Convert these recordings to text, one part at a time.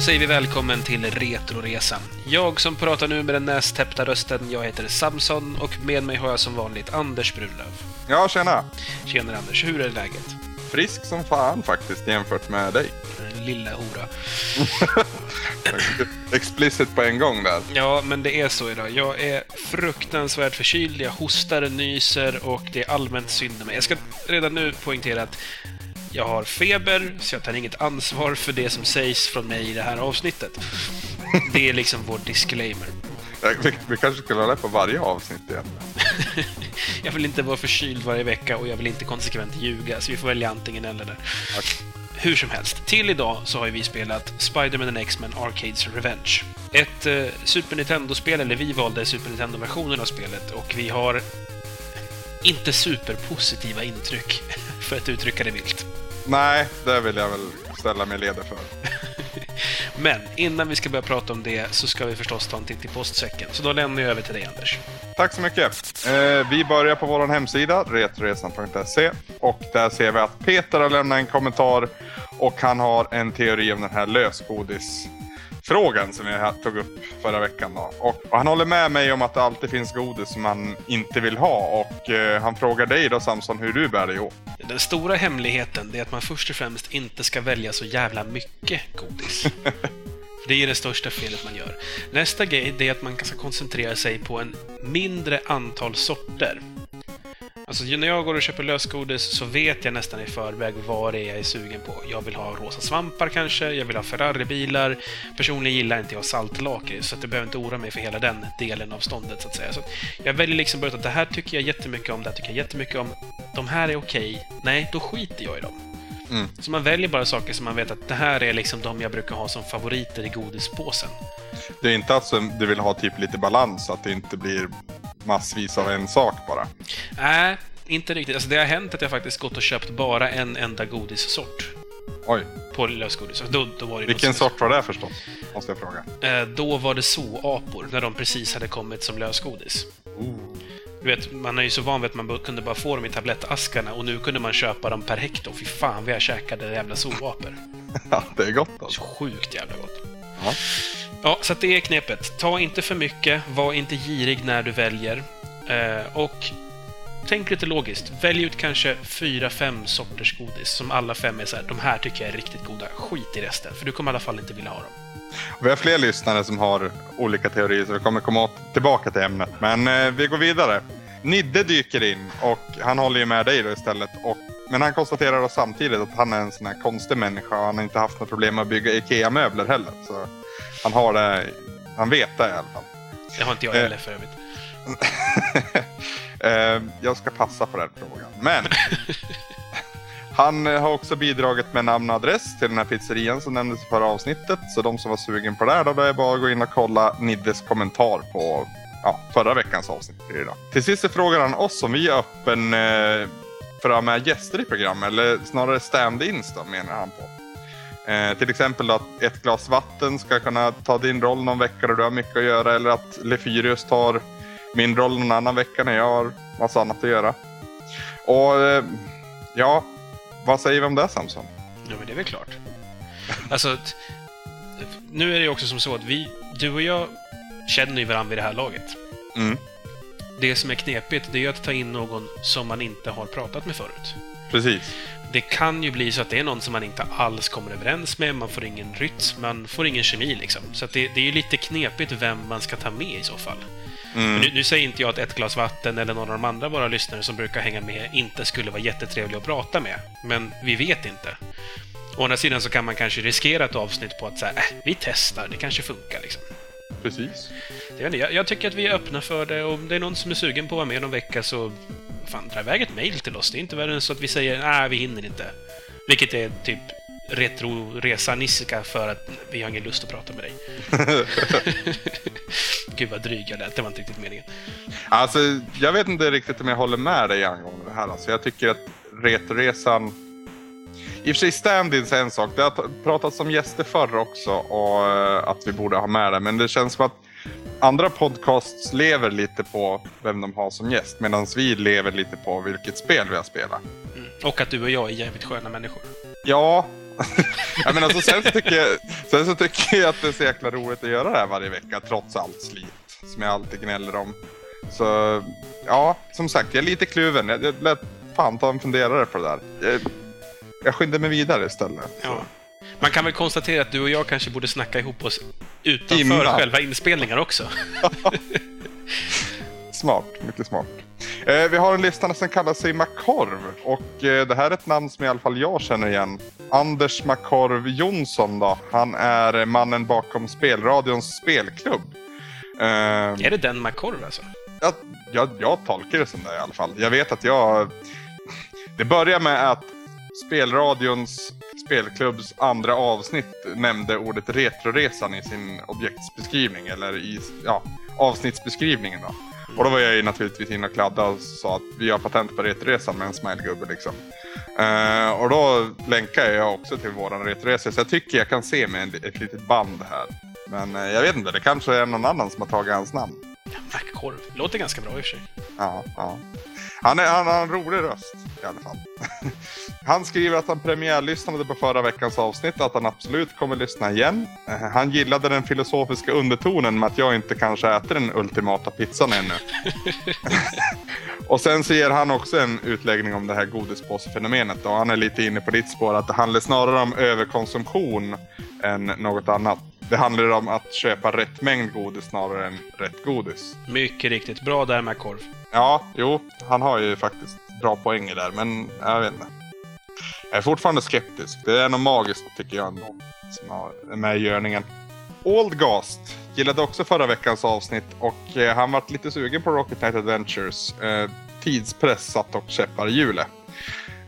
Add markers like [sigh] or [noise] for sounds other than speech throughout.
då säger vi välkommen till Retroresan. Jag som pratar nu med den nästäppta rösten, jag heter Samson och med mig har jag som vanligt Anders Brunlöv. Ja, tjena! Tjenare Anders, hur är läget? Frisk som fan faktiskt jämfört med dig. Lilla hora. [laughs] Explicit på en gång där. Ja, men det är så idag. Jag är fruktansvärt förkyld, jag hostar, nyser och det är allmänt synd med mig. Jag ska redan nu poängtera att jag har feber, så jag tar inget ansvar för det som sägs från mig i det här avsnittet. Det är liksom vår disclaimer. Vi, vi kanske skulle ha det på varje avsnitt igen. [laughs] Jag vill inte vara förkyld varje vecka och jag vill inte konsekvent ljuga, så vi får välja antingen eller där. Hur som helst, till idag så har vi spelat Spider-Man and X-Men Arcades Revenge. Ett eh, Super Nintendo-spel, eller vi valde Super Nintendo-versionen av spelet och vi har inte superpositiva intryck, [laughs] för att uttrycka det vilt. Nej, det vill jag väl ställa mig ledig för. [laughs] Men innan vi ska börja prata om det så ska vi förstås ta en titt i postsäcken. Så då lämnar jag över till dig, Anders. Tack så mycket. Eh, vi börjar på vår hemsida, retroresan.se. Och där ser vi att Peter har lämnat en kommentar och han har en teori om den här lösgodisfrågan som vi tog upp förra veckan. Då. Och, och han håller med mig om att det alltid finns godis som man inte vill ha. Och eh, han frågar dig då Samson hur du bär dig åt. Den stora hemligheten är att man först och främst inte ska välja så jävla mycket godis. [laughs] Det är det största felet man gör. Nästa grej är att man ska koncentrera sig på en mindre antal sorter. Alltså när jag går och köper lösgodis så vet jag nästan i förväg vad det är jag är sugen på. Jag vill ha rosa svampar kanske, jag vill ha Ferrari-bilar. Personligen gillar inte jag saltlakrits, så att jag behöver inte oroa mig för hela den delen av ståndet så att säga. Så att jag väljer liksom bara att det här tycker jag jättemycket om, det här tycker jag jättemycket om. De här är okej. Nej, då skiter jag i dem. Mm. Så man väljer bara saker som man vet att det här är liksom de jag brukar ha som favoriter i godispåsen. Det är inte alltså du vill ha typ lite balans, att det inte blir massvis av en sak bara. Nej, inte riktigt. Alltså det har hänt att jag faktiskt gått och köpt bara en enda godissort Oj, på lösgodis. Då, då var det vilken sort var det förstås? Måste jag fråga. Eh, Då var det zoapor, när de precis hade kommit som lösgodis. Du vet, man är ju så van vid att man kunde bara få dem i tablettaskarna och nu kunde man köpa dem per hekto. Fy fan vad jag käkade jävla zoapor. [laughs] Ja, det är gott Så alltså. sjukt jävla gott. Ja. Ja, så det är knepet. Ta inte för mycket, var inte girig när du väljer. Eh, och tänk lite logiskt. Välj ut kanske fyra, fem sorters godis som alla fem är så här, de här tycker jag är riktigt goda. Skit i resten, för du kommer i alla fall inte vilja ha dem. Vi har fler lyssnare som har olika teorier så vi kommer komma tillbaka till ämnet. Men eh, vi går vidare. Nidde dyker in och han håller ju med dig då istället. Och, men han konstaterar då samtidigt att han är en sån här konstig människa och han har inte haft något problem med att bygga IKEA-möbler heller. Så han har det, han vet det i alla fall. Det har inte jag Eh. heller för övrigt. [laughs] Eh, jag ska passa på den frågan. Men [laughs] han eh, har också bidragit med namn och adress till den här pizzerian som nämndes i förra avsnittet. Så de som var sugen på det här, då, då är det bara att gå in och kolla Niddes kommentar på ja, förra veckans avsnitt. till Idag. Till sist så frågar han oss om vi är öppen eh, för att ha med gäster i programmet, eller snarare stand-ins då, menar han på. Eh, till exempel att ett glas vatten ska kunna ta din roll någon vecka då du har mycket att göra, eller att Lefyrius tar min roll någon annan vecka när jag har massa annat att göra. Och eh, ja, vad säger vi om det Samson? Ja, men det är väl klart. Alltså, nu är det ju också som så att vi, du och jag, känner ju varandra vid det här laget. Mm, Det som är knepigt, det är ju att ta in någon som man inte har pratat med förut. precis. Det kan ju bli så att det är någon som man inte alls kommer överens med, man får ingen rytm, man får ingen kemi liksom. Så det, det är ju lite knepigt vem man ska ta med i så fall. Mm. Nu, nu säger inte jag att ett glas vatten eller någon av de andra våra lyssnare som brukar hänga med inte skulle vara jättetrevlig att prata med. Men vi vet inte. Å andra sidan så kan man kanske riskera ett avsnitt på att säga, äh, vi testar, det kanske funkar liksom. Precis. Jag, jag, jag tycker att vi är öppna för det och om det är någon som är sugen på att vara med någon vecka så fan, dra iväg ett mail till oss. Det är inte värre än så att vi säger, nej, vi hinner inte. Vilket är typ retro-resaniska för att vi har ingen lust att prata med dig. [laughs] Gud vad dryg jag lät, det var inte riktigt meningen. Alltså, jag vet inte riktigt om jag håller med dig angående det här. Alltså, jag tycker att Retoresan... I och för sig stand-ins är en sak. Det har pratats om gäster förr också och eh, att vi borde ha med det. Men det känns som att andra podcasts lever lite på vem de har som gäst. Medan vi lever lite på vilket spel vi har spelat. Mm. Och att du och jag är jävligt sköna människor. Ja, [laughs] ja, men alltså, sen, tycker jag, sen så tycker jag att det är så jäkla roligt att göra det här varje vecka, trots allt slit som jag alltid gnäller om. Så ja, som sagt, jag är lite kluven. Jag, jag lät fan ta en funderare på det där. Jag, jag skyndar mig vidare istället. Ja. Man kan väl konstatera att du och jag kanske borde snacka ihop oss utanför Innan. själva inspelningar också. [laughs] [laughs] Smart, mycket smart. Eh, vi har en lista som kallar sig Makorv och eh, det här är ett namn som i alla fall jag känner igen. Anders Makorv Jonsson då. Han är mannen bakom Spelradions spelklubb. Eh, Är det den McCorv alltså? jag, jag, jag tolkar det som det i alla fall. Jag vet att jag... Det börjar med att Spelradions spelklubbs andra avsnitt nämnde ordet Retroresan i sin objektsbeskrivning, eller i ja, avsnittsbeskrivningen. Då. Och då var jag ju naturligtvis inne och kladdade och sa att vi har patent på Retroresan med en smilegubbe liksom. Eh, och då länkar jag också till våran Retroresa, så jag tycker jag kan se med en, ett litet band här. Men eh, jag vet inte, det kanske är någon annan som har tagit hans namn. McCorv. Låter ganska bra i och för sig. Ja, ja. Han, är, han har en rolig röst i alla fall. [laughs] Han skriver att han premiärlyssnade på förra veckans avsnitt och att han absolut kommer lyssna igen. Eh, han gillade den filosofiska undertonen med att jag inte kanske äter den ultimata pizzan ännu. [laughs] och sen så ger han också en utläggning om det här godispåsefenomenet och han är lite inne på ditt spår att det handlar snarare om överkonsumtion än något annat. Det handlar om att köpa rätt mängd godis snarare än rätt godis. Mycket riktigt. Bra där, McCorv. Ja, jo, han har ju faktiskt bra poänger där, men jag vet inte. Jag är fortfarande skeptisk. Det är något magiskt tycker jag ändå, som har- är med i görningen. Oldgast gillade också förra veckans avsnitt och eh, han var lite sugen på Rocket Knight Adventures. Eh, tidspress satt och käppar i hjulet.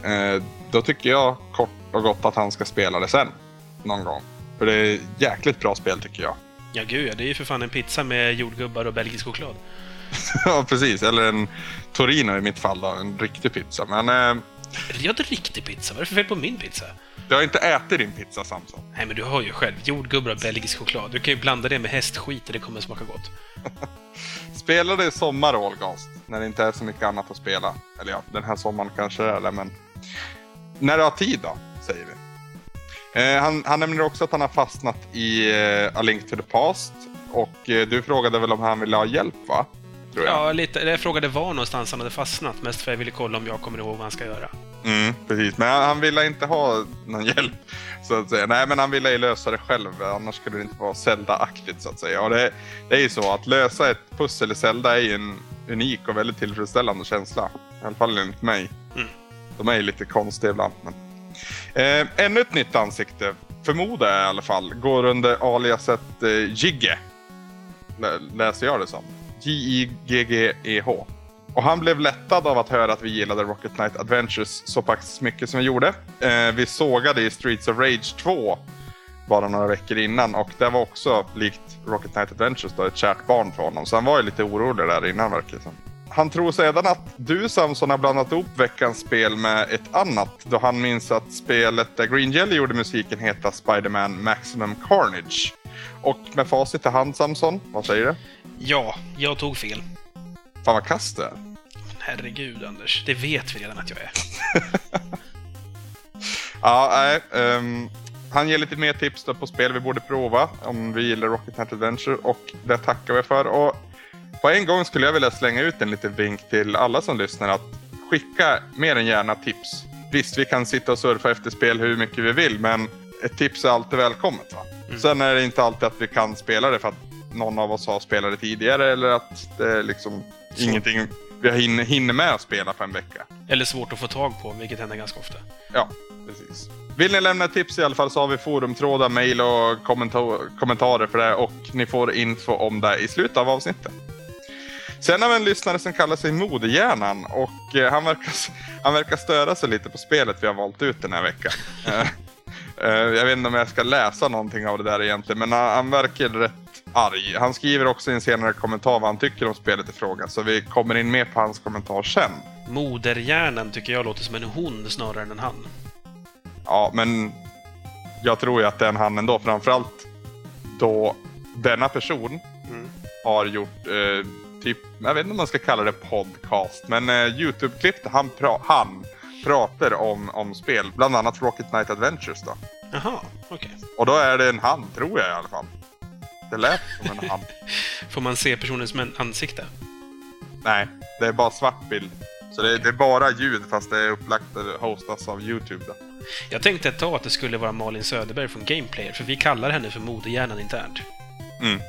Eh, då tycker jag kort och gott att han ska spela det sen. Någon gång. För det är jäkligt bra spel tycker jag. Ja, gud ja. Det är ju för fan en pizza med jordgubbar och belgisk choklad. [laughs] ja, precis. Eller en Torino i mitt fall då. En riktig pizza. Men eh, Jag hade riktig pizza. Vad är det för fel på min pizza? du har inte ätit din pizza Samson. Nej, men du har ju själv jordgubbar och belgisk choklad. Du kan ju blanda det med hästskit och det kommer smaka gott. [laughs] Spela det i sommar, Allgast. När det inte är så mycket annat att spela. Eller ja, den här sommaren kanske det är det, men... När du har tid då, säger vi. Eh, han, han nämner också att han har fastnat i eh, A Link to the Past. Och eh, du frågade väl om han ville ha hjälp, va? Ja, lite. Jag frågade var någonstans han hade fastnat, mest för jag ville kolla om jag kommer ihåg vad han ska göra. Mm, precis. Men han, han ville inte ha någon hjälp. Så att säga. Nej, men han ville ju lösa det själv. Annars skulle det inte vara Zelda-aktigt så att säga. Och det, det är ju så att lösa ett pussel i Zelda är ju en unik och väldigt tillfredsställande känsla. I alla fall enligt mig. Mm. De är ju lite konstiga ibland. Men... Eh, ännu ett nytt ansikte, förmodar jag i alla fall, går under aliaset eh, Jigge. L- läser jag det som. J-I-G-G-E-H. Och han blev lättad av att höra att vi gillade Rocket Knight Adventures så pass mycket som vi gjorde. Eh, vi sågade i Streets of Rage 2 bara några veckor innan och det var också likt Rocket Knight Adventures då, ett kärt barn för honom. Så han var ju lite orolig där innan verkar det som. Han tror sedan att du Samson har blandat ihop veckans spel med ett annat då han minns att spelet där Green Jelly gjorde musiken heta Spider-Man Maximum Carnage. Och med facit i hand Samson, vad säger du? Ja, jag tog fel. Fan vad kass det är. Herregud, Anders. Det vet vi redan att jag är. [laughs] Ja, nej. ehm, han ger lite mer tips då på spel vi borde prova om vi gillar Rocket Knight Adventure och det tackar vi för. Och på en gång skulle jag vilja slänga ut en liten vink till alla som lyssnar att skicka mer än gärna tips. Visst, vi kan sitta och surfa efter spel hur mycket vi vill, men ett tips är alltid välkommet. Va? Sen är det inte alltid att vi kan spela det för att någon av oss har spelat det tidigare eller att det är liksom ingenting vi har hinner, med att spela på en vecka. Eller svårt att få tag på, vilket händer ganska ofta. Ja, precis. Vill ni lämna tips i alla fall så har vi forumtrådar, mejl och kommenta- kommentarer för det och ni får info om det i slutet av avsnittet. Sen har vi en lyssnare som kallar sig Modehjärnan och eh, han verkar, han verkar störa sig lite på spelet vi har valt ut den här veckan. [laughs] Eh, eh, jag vet inte om jag ska läsa någonting av det där egentligen men han, han verkar rätt arg. Han skriver också i en senare kommentar vad han tycker om spelet i fråga så vi kommer in mer på hans kommentar sen. Moderhjärnan tycker jag låter som en hon snarare än en han. Ja, men jag tror ju att det är en han ändå. Framförallt då denna person Mm. har gjort eh, typ, jag vet inte om man ska kalla det podcast, men eh, Youtube-klipp där han, pra- han pratar om, om spel. Bland annat Rocket Knight Adventures då. Jaha, okej. Och då är det en hand, tror jag i alla fall. Det lät som en hand. [laughs] Får man se personens ansikte? Nej, det är bara svart bild. Så det är, det är bara ljud fast det är upplagt och hostas av Youtube. Då. Jag tänkte ett tag att det skulle vara Malin Söderberg från Gameplayer, för vi kallar henne för modehjärnan internt. Mm.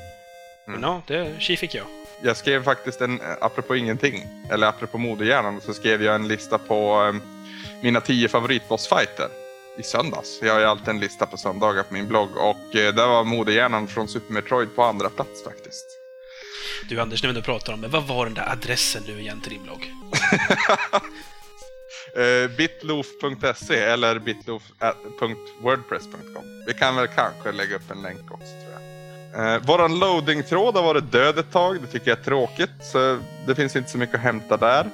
Men ja, det, tji fick jag. Jag skrev faktiskt en, apropå ingenting, eller apropå modehjärnan, så skrev jag en lista på eh, mina tio favoritbossfighter i söndags. Jag har ju alltid en lista på söndagar på min blogg och eh, där var modehjärnan från Super Metroid på andra plats faktiskt. Du Anders, när vi nu pratar om det, vad var den där adressen nu igen till din blogg? [laughs] Eh, bitloof.se eller bitloof.wordpress.com. Vi kan väl kanske lägga upp en länk också tror jag. Eh, våran loading-tråd har varit död ett tag. Det tycker jag är tråkigt. Så det finns inte så mycket att hämta där.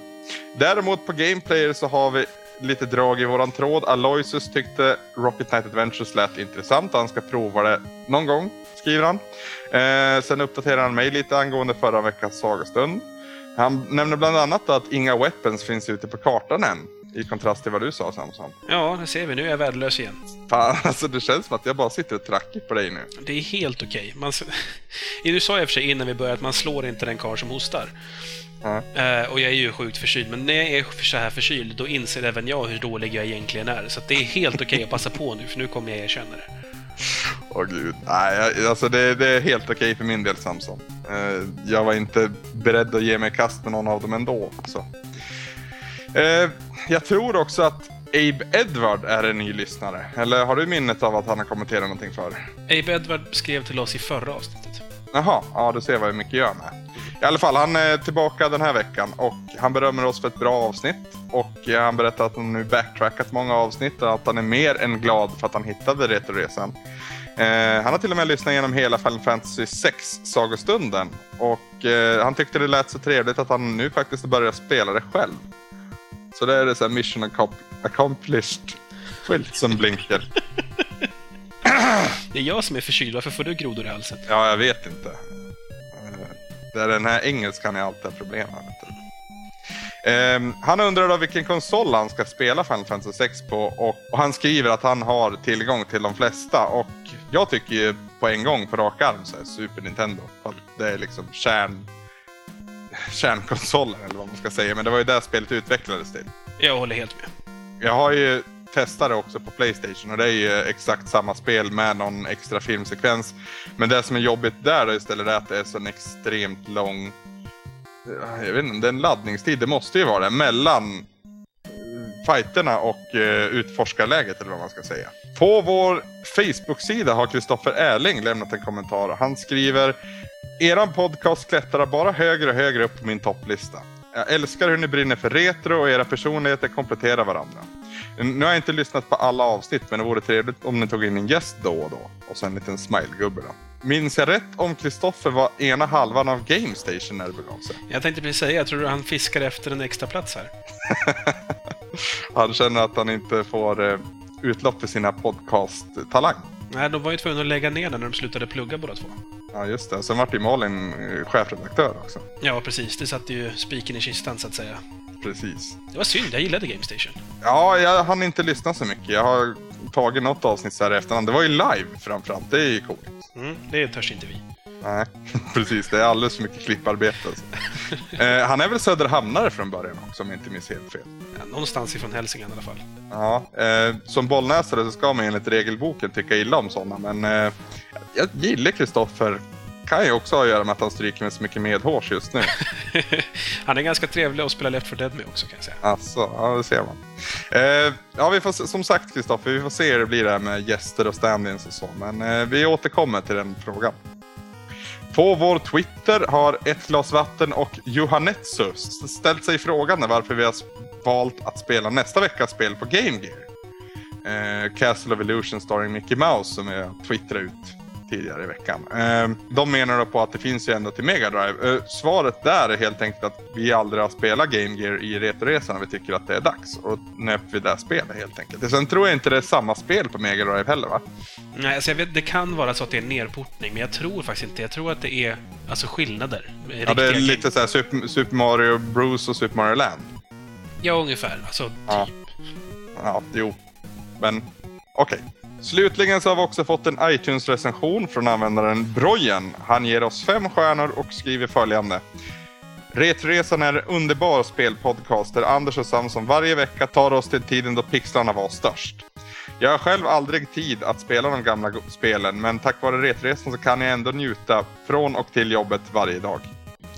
Däremot på Gameplayer så har vi lite drag i våran tråd. Aloysius tyckte Rocket Knight Adventures lät intressant. Han ska prova det någon gång, skriver han. Eh, sen uppdaterar han mig lite angående förra veckans sagostund. Han nämner bland annat att inga weapons finns ute på kartan än. I kontrast till vad du sa Samson. Ja, det ser vi. Nu är jag värdelös igen. Fan, [laughs] alltså det känns som att jag bara sitter och trackar på dig nu. Det är helt okej. Man s- [laughs] Du sa i och för sig innan vi började att man slår inte den karl som hostar. Ja. Eh, och jag är ju sjukt förkyld, men när jag är så här förkyld, då inser även jag hur dålig jag egentligen är. Så det är helt okej att passa på nu, för nu kommer jag erkänna det. [laughs] Åh gud. Nej, alltså det, det är helt okej för min del Samson. Eh, jag var inte beredd att ge mig i kast med någon av dem ändå. Så. Eh, jag tror också att Abe Edward är en ny lyssnare. Eller har du minnet av att han har kommenterat någonting för? Abe Edward skrev till oss i förra avsnittet. Jaha, ja du ser vad mycket gör med. I alla fall, han är tillbaka den här veckan och han berömmer oss för ett bra avsnitt. Och eh, han berättar att han nu backtrackat många avsnitt och att han är mer än glad för att han hittade Retroresan. Eh, han har till och med lyssnat igenom hela Final Fantasy 6 sagostunden. Och eh, han tyckte det lät så trevligt att han nu faktiskt börjar spela det själv. Så det är det så här mission accom- accomplished skylt som blinkar. Det är jag som är förkyld, varför får du grodor i halsen? Ja, jag vet inte. Eh, Det är den här engelskan jag alltid har problem. Ehm, han undrar då vilken konsol han ska spela Final Fantasy 6 på och, och han skriver att han har tillgång till de flesta och jag tycker ju på en gång på rak arm så Super Nintendo. Det är liksom kärn, kärnkonsolen eller vad man ska säga. Men det var ju där spelet utvecklades till. Jag håller helt med. Jag har ju testat det också på Playstation och det är ju exakt samma spel med någon extra filmsekvens. Men det som är jobbigt där istället är att det är så en extremt lång... Jag vet inte, det är en laddningstid, det måste ju vara det, mellan eh, fighterna och eh, utforskarläget eller vad man ska säga. På vår Facebook-sida har Kristoffer Erling lämnat en kommentar. Han skriver Eran podcast klättrar bara högre och högre upp på min topplista. Jag älskar hur ni brinner för retro och era personligheter kompletterar varandra. Nu har jag inte lyssnat på alla avsnitt men det vore trevligt om ni tog in en gäst då och då. Och så en liten smilegubbe då. Minns jag rätt om Kristoffer var ena halvan av Game Station när det begav sig? Jag tänkte precis säga, jag tror han fiskar efter en extra plats här. [laughs] Han känner att han inte får eh, utlopp för sina podcast-talang. Nej, de var ju tvungna att lägga ner den när de slutade plugga båda två. Ja just det, sen vart ju Malin eh, chefredaktör också. Ja, precis. Det satte ju spiken i kistan, så att säga. Precis. Det var synd, jag gillade Game Station. Ja, jag hann inte lyssna så mycket. Jag har tagit något avsnitt så här i efterhand. Det var ju live framförallt, det är ju coolt. Mm, det törs inte vi. Nej, [laughs] precis. Det är alldeles för mycket klipparbete. Alltså. [laughs] Eh, han är väl söderhamnare från början också om jag inte minns helt fel. Ja, någonstans ifrån Hälsingland i alla fall. Ja, eh, som bollnäsare så ska man enligt regelboken tycka illa om sådana, men eh, jag gillar Kristoffer. Kan ju också ha att göra med att han stryker med så mycket medhårs just nu. [laughs] han är ganska trevlig att spela Left 4 Dead med också, kan jag säga. Alltså, ja det ser man. Eh, ja, vi får, som sagt Kristoffer, vi får se hur det blir där med gäster och stand-ins och så, men eh, vi återkommer till den frågan. På vår Twitter har ett glas vatten och Johannetsus ställt sig frågan varför vi har valt att spela nästa veckas spel på Game Gear. Eh, Castle of Illusion starring Mickey Mouse som jag twittrade ut tidigare i veckan. Eh, de menar då på att det finns ju ändå till Mega Drive. Eh, svaret där är helt enkelt att vi aldrig har spelat Game Gear i Retoresan och vi tycker att det är dags. Och nöp vi det spelet helt enkelt. Sen tror jag inte det är samma spel på Mega Drive heller va? Nej, alltså jag vet, det kan vara så att det är nerportning, men jag tror faktiskt inte. Jag tror att det är alltså skillnader. Ja, det är lite såhär Super, Super Mario Bros och Super Mario Land. Ja, ungefär. Alltså, typ. Ja. Ja, jo. Men Okej. Slutligen så har vi också fått en iTunes-recension från användaren Brojen. Han ger oss fem stjärnor och skriver följande. Retroresan är en underbar spelpodcast där Anders och Samson varje vecka tar oss till tiden då pixlarna var störst. Jag har själv aldrig tid att spela de gamla spelen, men tack vare Retroresan så kan jag ändå njuta från och till jobbet varje dag.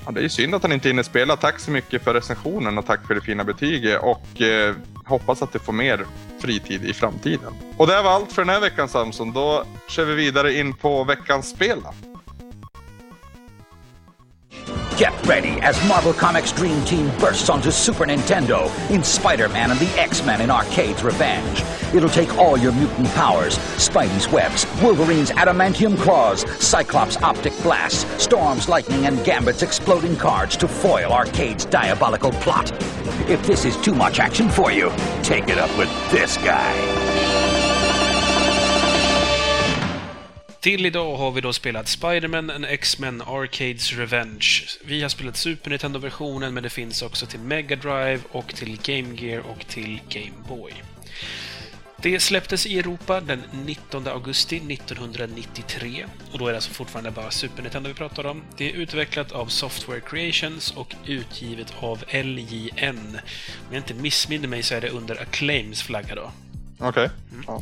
Ja, det är ju synd att han inte hinner spela. Tack så mycket för recensionen och tack för det fina betyget och eh, hoppas att du får mer fritid i framtiden. Och det var allt för den här veckan Samson. Då kör vi vidare in på veckans spel. Get ready as Marvel Comics Dream Team bursts onto Super Nintendo in Spider Man and the X Men in Arcade's Revenge. It'll take all your mutant powers Spidey's webs, Wolverine's adamantium claws, Cyclops' optic blasts, Storm's lightning, and Gambit's exploding cards to foil Arcade's diabolical plot. If this is too much action for you, take it up with this guy. Till idag har vi då spelat Spider-Man and X-Men Arcades Revenge. Vi har spelat Super Nintendo-versionen, men det finns också till Mega Drive och till Game Gear och till Game Boy. Det släpptes i Europa den 19 augusti 1993 och då är det alltså fortfarande bara Super Nintendo vi pratar om. Det är utvecklat av Software Creations och utgivet av LJN. Om jag inte missminner mig så är det under Acclaims flagga då. Okej. Ja. Ehm, ja,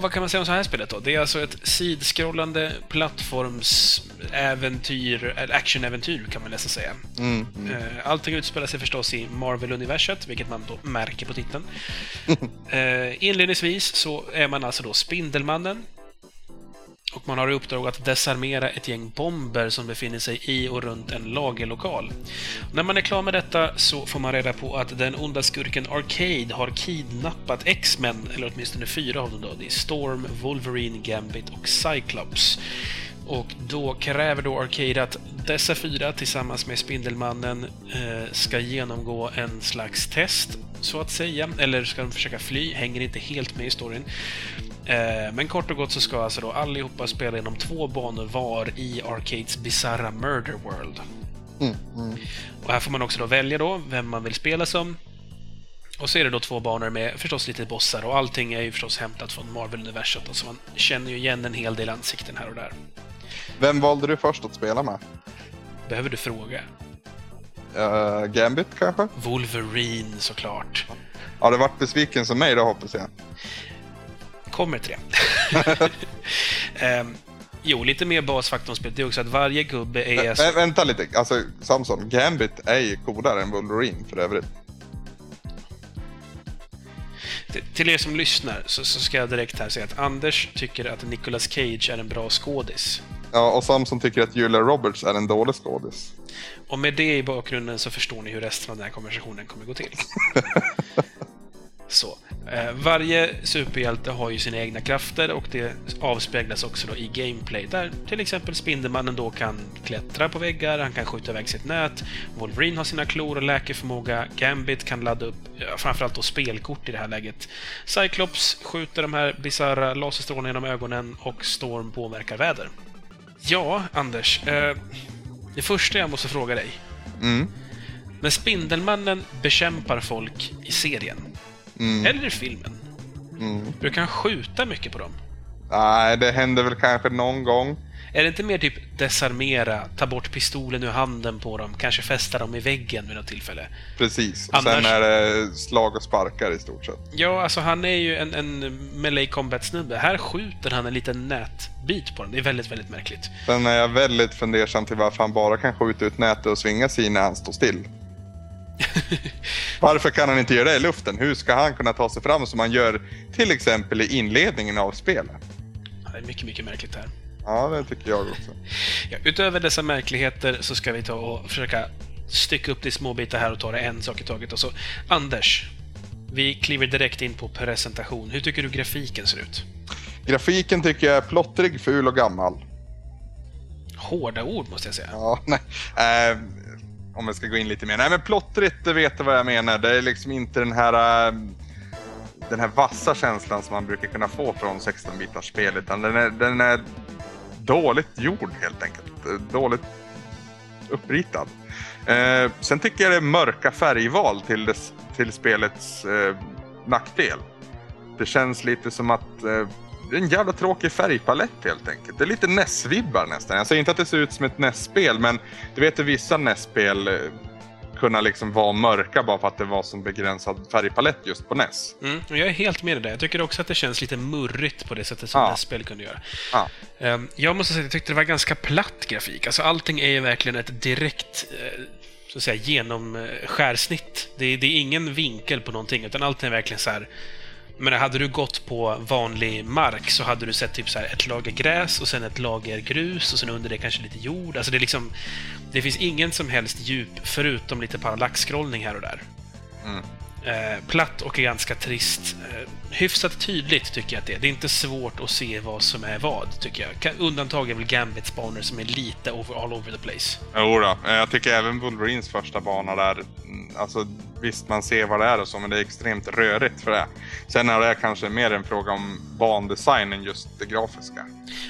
vad kan man säga om så här spelet då? Det är alltså ett sidskrollande plattformsäventyr, eller actionäventyr kan man nästan säga. Mm. Eh, Allting utspelar sig förstås i Marvel-universet, vilket man då märker på titeln. [laughs] Eh, Inledningsvis så är man alltså då Spindelmannen. Och man har i uppdrag att desarmera ett gäng bomber som befinner sig i och runt en lagerlokal. När man är klar med detta så får man reda på att den onda skurken Arcade har kidnappat X-Men, eller åtminstone fyra av dem då. Det är Storm, Wolverine, Gambit och Cyclops. Och då kräver då Arcade att dessa fyra tillsammans med Spindelmannen eh, ska genomgå en slags test, så att säga. Eller ska de försöka fly, hänger inte helt med i storyn. Eh, men kort och gott så ska alltså då allihopa spela inom två banor var i Arcades bizarra Murder World. Och här får man också då välja då vem man vill spela som. Och så är det då två banor med förstås lite bossar och allting är ju förstås hämtat från Marvel-universum. Så man känner ju igen en hel del ansikten här och där. Vem valde du först att spela med? Behöver du fråga? Uh, Gambit kanske? Wolverine såklart. Har du varit besviken som mig då hoppas jag? Kommer till det. [laughs] Ehm, jo, lite mer basfaktorn spelet det är också att varje gubbe är... Vä- vä- vänta lite, alltså Samson, Gambit är ju coolare än Wolverine för övrigt. Till- Till er som lyssnar så, så ska jag direkt här säga att Anders tycker att Nicolas Cage är en bra skådis. Ja, och Samson tycker att Julia Roberts är en dålig skådis. Och med det i bakgrunden så förstår ni hur resten av den här konversationen kommer gå till. [laughs] Så. Eh, varje superhjälte har ju sina egna krafter och det avspeglas också då i gameplay där till exempel Spindelmannen då kan klättra på väggar, han kan skjuta iväg sitt nät, Wolverine har sina klor och läkeförmåga, Gambit kan ladda upp framförallt då spelkort i det här läget. Cyclops skjuter de här bisarra laserstrålarna genom ögonen och Storm påverkar väder. Ja, Anders. Eh, det första jag måste fråga dig. Mm. När Spindelmannen bekämpar folk i serien, eller i filmen, brukar han skjuta mycket på dem? Nej, det händer väl kanske någon gång. Är det inte mer typ desarmera, ta bort pistolen ur handen på dem, kanske fästa dem i väggen vid något tillfälle? Precis. Och Annars- sen är det slag och sparkar i stort sett. Ja, alltså han är ju en, en melee combat-snubbe. Här skjuter han en liten nätbit på dem. Det är väldigt, väldigt märkligt. Sen är jag väldigt fundersam till varför han bara kan skjuta ut nätet och svinga sig när han står still. [laughs] Varför kan han inte göra det i luften? Hur ska han kunna ta sig fram som han gör till exempel i inledningen av spelet? Det är mycket, mycket märkligt här. Ja, det tycker jag också. [laughs] Ja, utöver dessa märkligheter så ska vi ta och försöka stycka upp det i små bitar här och ta det en sak i taget. Och så, Anders, vi kliver direkt in på presentation. Hur tycker du grafiken ser ut? Grafiken tycker jag är plottrig, ful och gammal. Hårda ord, måste jag säga. Ja, [laughs] nej. Eh, om jag ska gå in lite mer. Nej, men plottrigt, det vet du vad jag menar. Det är liksom inte den här, äh, den här vassa känslan som man brukar kunna få från 16-bitars spel, utan den är, den är dåligt gjord helt enkelt. Dåligt uppritad. Eh, sen tycker jag det är mörka färgval till, dess, till spelets eh, nackdel. det känns lite som att eh, det är en jävla tråkig färgpalett helt enkelt. Det är lite NES-vibbar nästan. Jag säger inte att det ser ut som ett NES-spel, men du vet hur vissa NES-spel eh, kunna liksom vara mörka bara för att det var som begränsad färgpalett just på NES. Mm, och jag är helt med i det. Jag tycker också att det känns lite murrigt på det sättet som Ja. NES-spel kunde göra. Ja. Ehm, Jag måste säga att jag tyckte det var ganska platt grafik. Alltså allting är ju verkligen ett direkt eh, så att säga, genomskärsnitt. Det är, det är ingen vinkel på någonting, utan allt är verkligen så här... Men hade du gått på vanlig mark så hade du sett typ så ett lager gräs och sen ett lager grus och sen under det kanske lite jord. Alltså det är liksom... Det finns ingen som helst djup förutom lite parallaxskrollning här och där. Mm. Eh, platt och ganska trist. Eh, hyfsat tydligt tycker jag att det är. Det är inte svårt att se vad som är vad, tycker jag. Undantag är väl Gambits banor som är lite over, all over the place. Jo då. Eh, jag tycker även Wolverines första bana där, mm, alltså visst man ser vad det är och så, men det är extremt rörigt för det. Sen är det kanske mer en fråga om bandesign än just det grafiska.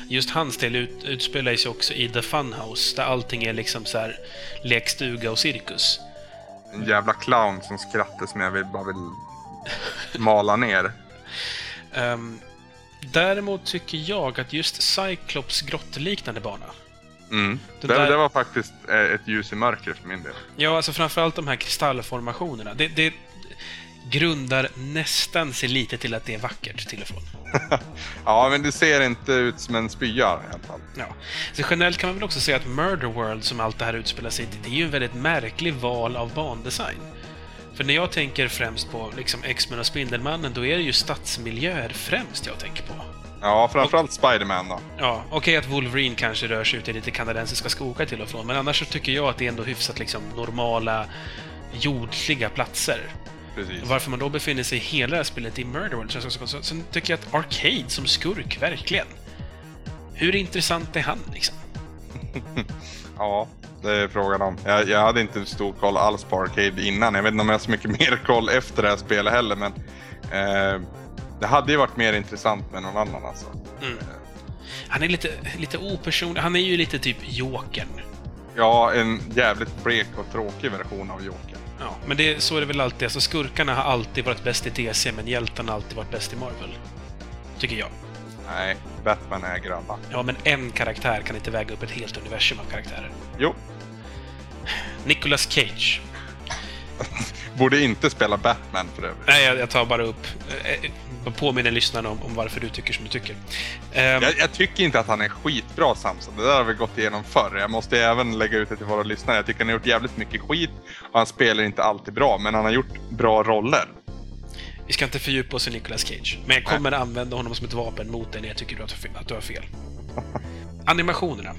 Just hans del ut, utspelar sig också i The Funhouse, där allting är liksom så här lekstuga och cirkus. En jävla clown som skrattar som jag vill, bara vill mala ner. [laughs] Ehm, däremot tycker jag att just Cyclops grottliknande bana, Mm. Det, där- det var faktiskt eh, ett ljus i mörkret för min del. Ja, alltså framförallt de här kristallformationerna. Det, det grundar nästan sig lite till att det är vackert till och från. [laughs] Ja, men det ser inte ut som en spya i alla fall. Ja. Så generellt kan man väl också säga att Murder World, som allt det här utspelar sig i, det är ju en väldigt märklig val av bandesign. För när jag tänker främst på liksom X-Men och Spindelmannen, då är det ju stadsmiljöer främst jag tänker på. Ja, framförallt Spiderman då. Ja, okej att Wolverine kanske rör sig ut i lite kanadensiska skogar till och från, men annars så tycker jag att det är ändå hyfsat liksom normala, jordliga platser. Precis. Varför man då befinner sig i hela det här spelet i Murder World känns också konstigt. Sen tycker jag att Arcade som skurk, verkligen. Hur intressant är han liksom? [laughs] Ja, det är frågan om. Jag, jag hade inte stor koll alls på Arcade innan. Jag vet inte om jag har så mycket mer koll efter det här spelet heller, men eh, det hade ju varit mer intressant med någon annan alltså. Han är lite, lite opersonlig. Han är ju lite typ Jokern. Ja, en jävligt blek och tråkig version av Joker. Ja, men det, så är det väl alltid. Alltså, skurkarna har alltid varit bäst i DC, men hjältarna har alltid varit bäst i Marvel. Tycker jag. Nej, Batman äger alla. Ja, men en karaktär kan inte väga upp ett helt universum av karaktärer. Jo, Nicolas Cage. [laughs] borde inte spela Batman för övrigt. Nej, jag, jag tar bara upp... Eh, eh, påminner lyssnarna om, om varför du tycker som du tycker. Ehm, Jag, jag tycker inte att han är skitbra Samson. Det där har vi gått igenom förr. Jag måste även lägga ut det till våra lyssnare. Jag tycker han har gjort jävligt mycket skit och han spelar inte alltid bra, men han har gjort bra roller. Vi ska inte fördjupa oss i Nicolas Cage, men jag kommer använda honom som ett vapen mot dig när jag tycker att du har fel. Animationerna.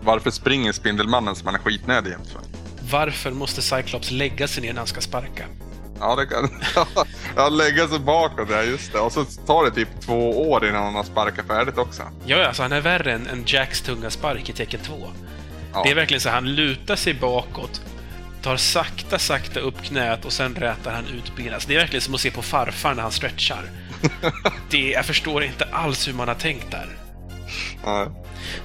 Varför springer Spindelmannen som han är skitnödig jämt för? Varför måste Cyclops lägga sig ner när han ska sparka? Ja, det kan... [laughs] ja, lägga sig bakåt, ja just det. Och så tar det typ två år innan han har sparkat färdigt också. Ja, alltså han är värre än, än Jacks tunga spark i tecken 2. Ja. Det är verkligen så han lutar sig bakåt, tar sakta, sakta upp knät och sen rätar han ut benen. Alltså, det är verkligen som att se på farfar när han stretchar. [laughs] Det, jag förstår inte alls hur man har tänkt där. Ja.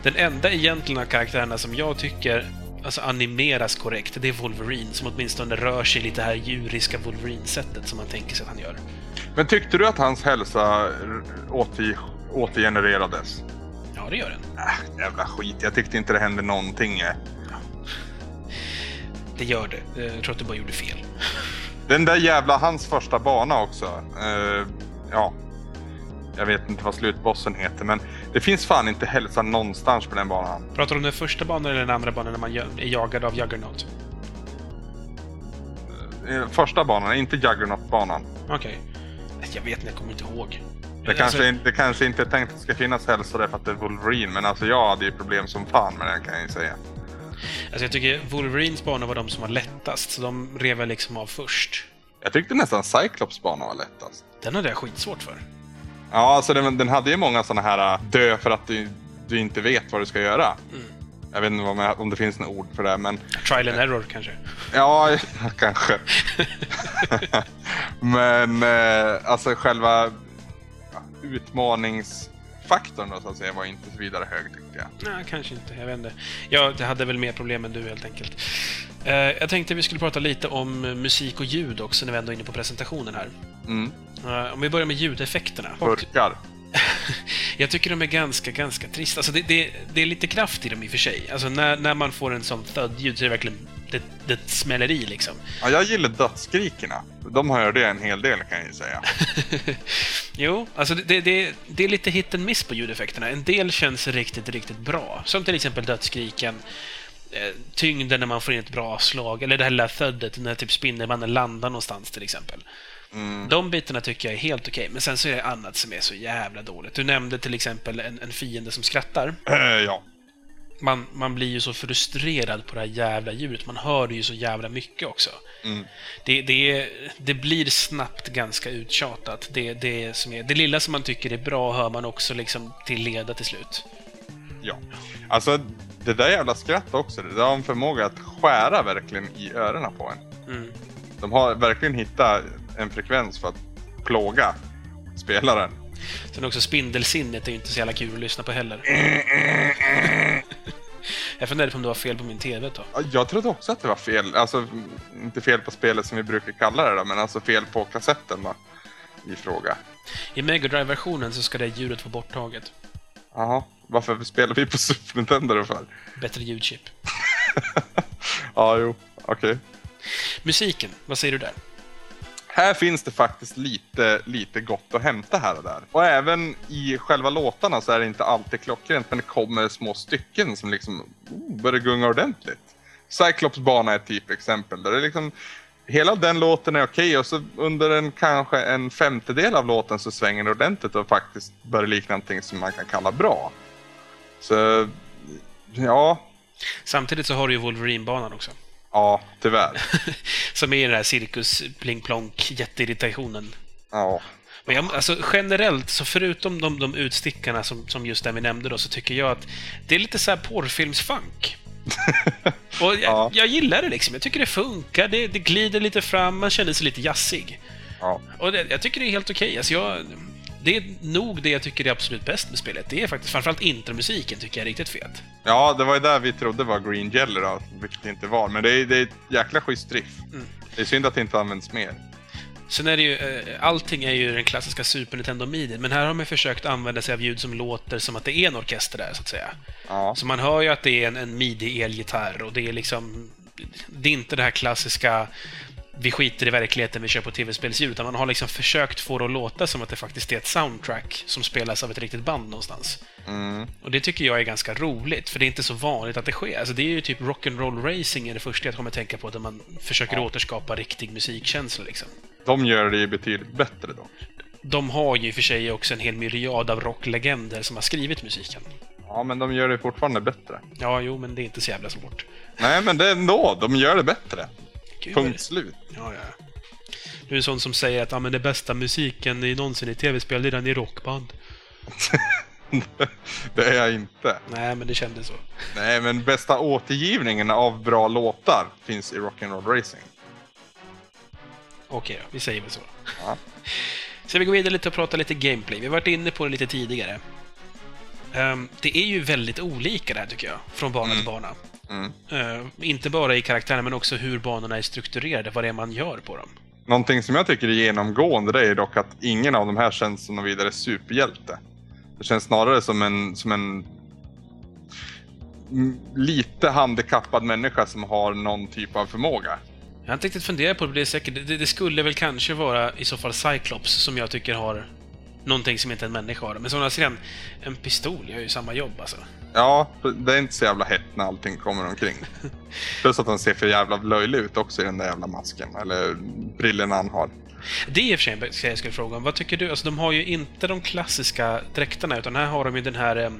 Den enda egentligen av karaktärerna som jag tycker alltså, animeras korrekt, det är Wolverine, som åtminstone rör sig lite det här djuriska Wolverine-sättet som man tänker sig att han gör. Men tyckte du att hans hälsa åter... återgenererades? Ja, det gör den. Äh, jävla skit. Jag tyckte inte det hände någonting. eh. Det gör det. Jag tror att du bara gjorde fel. Den där jävla hans första bana också. Eh, ja. Jag vet inte vad slutbossen heter, men det finns fan inte hälsa någonstans på den banan. Pratar du om den första banan eller den andra banan när man är jagad av Juggernaut? Eh, Första banan, inte Juggernaut-banan. Okej. Jag vet inte, jag kommer inte ihåg. Det kanske, inte- det kanske inte är tänkt att det ska finnas hälsa där för att det är Wolverine, men alltså jag hade ju problem som fan med den kan jag ju säga. Alltså jag tycker Wolverines banor var de som var lättast, så de rev jag liksom av först. Jag tyckte nästan Cyclops bana var lättast. Den hade jag skitsvårt för. Ja, alltså den, den hade ju många sådana här äh, dö för att du, du inte vet vad du ska göra. Jag vet inte om, jag, om det finns något ord för det, men Trial and error kanske. ja, [laughs] kanske. [laughs] men eh, alltså själva ja, utmanings... skräckfaktorn då så att säga var inte så vidare hög jag. Nej, kanske inte. Jag vet inte. Jag hade väl mer problem än du helt enkelt. Eh, jag tänkte vi skulle prata lite om musik och ljud också när vi ändå är inne på presentationen här. Mm. Eh, om vi börjar med ljudeffekterna. Burkar. [laughs] Jag tycker de är ganska, ganska trista. Alltså det, det, det är lite kraft i dem i och för sig. Alltså när, när man får en sån thud-ljud så är det verkligen... Det, det smäller i liksom. Ja, jag gillar dödsskrikerna. De hör det en hel del kan jag ju säga. [laughs] Jo, alltså det, det, det är lite hit and miss på ljudeffekterna. En del känns riktigt, riktigt bra. Som till exempel dödsskriken. eh, Tyngden när man får in ett bra slag. Eller det här lilla thudet när typ Spindelmannen landar någonstans till exempel. Mm. De bitarna tycker jag är helt okej, men sen så är det annat som är så jävla dåligt. Du nämnde till exempel en, en fiende som skrattar. Eh, ja. Man, man blir ju så frustrerad på det här jävla ljudet. Man hör det ju så jävla mycket också. Mm. Det, det, det blir snabbt ganska uttjatat. Det, det, som är, det lilla som man tycker är bra hör man också liksom till leda till slut. Ja. Alltså, det där jävla skrattet också, det har en förmåga att skära verkligen i öronen på en. Mm. De har verkligen hittat en frekvens för att plåga spelaren. Sen också spindelsinnet är ju inte så jävla kul att lyssna på heller. [laughs] Jag funderade på om det var fel på min TV tag. Ja, Jag trodde också att det var fel, alltså inte fel på spelet som vi brukar kalla det då, men alltså fel på kassetten då, i fråga. I Mega Drive-versionen så ska det ljudet vara borttaget. Jaha, varför spelar vi på Super Nintendo då för? Bättre ljudchip. [laughs] ja, jo, okej. Musiken, vad säger du där? Här finns det faktiskt lite, lite gott att hämta här och där. Och även i själva låtarna så är det inte alltid klockrent, men det kommer små stycken som liksom oh, börjar gunga ordentligt. Cyclops bana är ett typexempel. Där det liksom, hela den låten är okej och så under en kanske en femtedel av låten så svänger det ordentligt och faktiskt börjar likna någonting som man kan kalla bra. Så, ja, Samtidigt så har du ju Wolverine-banan också ja, tyvärr. [laughs] Som är den här cirkus pling plonk jätteirritationen. Ja, Men jag, alltså, generellt, så förutom de, de utstickarna som, som just den vi nämnde då, så tycker jag att det är lite så här porrfilmsfunk. [laughs] Och jag, Ja. jag gillar det liksom. Jag tycker det funkar. Det, det glider lite fram. Man känner sig lite jazzig. ja. Och det, jag tycker det är helt okej. Alltså jag, det är nog det jag tycker är absolut bäst med spelet. Det är faktiskt framförallt intromusiken tycker jag är riktigt fet. Ja, det var ju där vi trodde var Green Jelly då, vilket det inte var. Men det är, det är ett jäkla schysst riff. Mm. Det är synd att det inte används mer. Sen är det ju, eh, allting är ju den klassiska Super Nintendo Midi, men här har man försökt använda sig av ljud som låter som att det är en orkester där, så att säga. Ja, Så man hör ju att det är en, en midi-elgitarr och det är liksom... Det är inte det här klassiska vi skiter i verkligheten, vi kör på tv-spelsljud, utan man har liksom försökt få det att låta som att det faktiskt är ett soundtrack som spelas av ett riktigt band någonstans. mm. Och det tycker jag är ganska roligt, för det är inte så vanligt att det sker. Alltså det är ju typ rock'n'roll racing är det första jag kommer att tänka på, där man försöker återskapa riktig musikkänsla liksom. de gör det ju betydligt bättre då. De har ju i och för sig också en hel myriad av rocklegender som har skrivit musiken. Ja, men de gör det fortfarande bättre. Ja, jo, men det är inte så jävla svårt. Nej, men det är ändå, de gör det bättre. Gud, Punkt slut. Ja, ja. Du är en sån som säger att ja, men det bästa musiken i någonsin i tv-spel, det är den i rockband. [laughs] det är jag inte. Nej, men det kändes så. Nej, men bästa återgivningen av bra låtar finns i Rock'n'Roll Racing. Okej då, vi säger väl så. Ja. [laughs] Ska vi gå vidare lite och prata lite gameplay? Vi har varit inne på det lite tidigare. Ehm, det är ju väldigt olika det här tycker jag, från bana till bana. Mm. Ehm, inte bara i karaktärerna, men också hur banorna är strukturerade, vad det är man gör på dem. Någonting som jag tycker är genomgående det är dock att ingen av de här känns som någon vidare superhjälte. Det känns snarare som en, som en lite handikappad människa som har någon typ av förmåga. Jag har inte riktigt funderat på det, det, säkert, det, det skulle väl kanske vara i så fall Cyclops som jag tycker har någonting som inte en människa har. Men som jag ser en, en pistol gör ju samma jobb alltså. Ja, det är inte så jävla hett när allting kommer omkring. [laughs] Plus att han ser för jävla löjlig ut också i den där jävla masken, eller brillorna han har. Det är i och för sig en jag skulle fråga om. Vad tycker du? Alltså, de har ju inte de klassiska dräkterna, utan här har de ju den här... Eh, eh,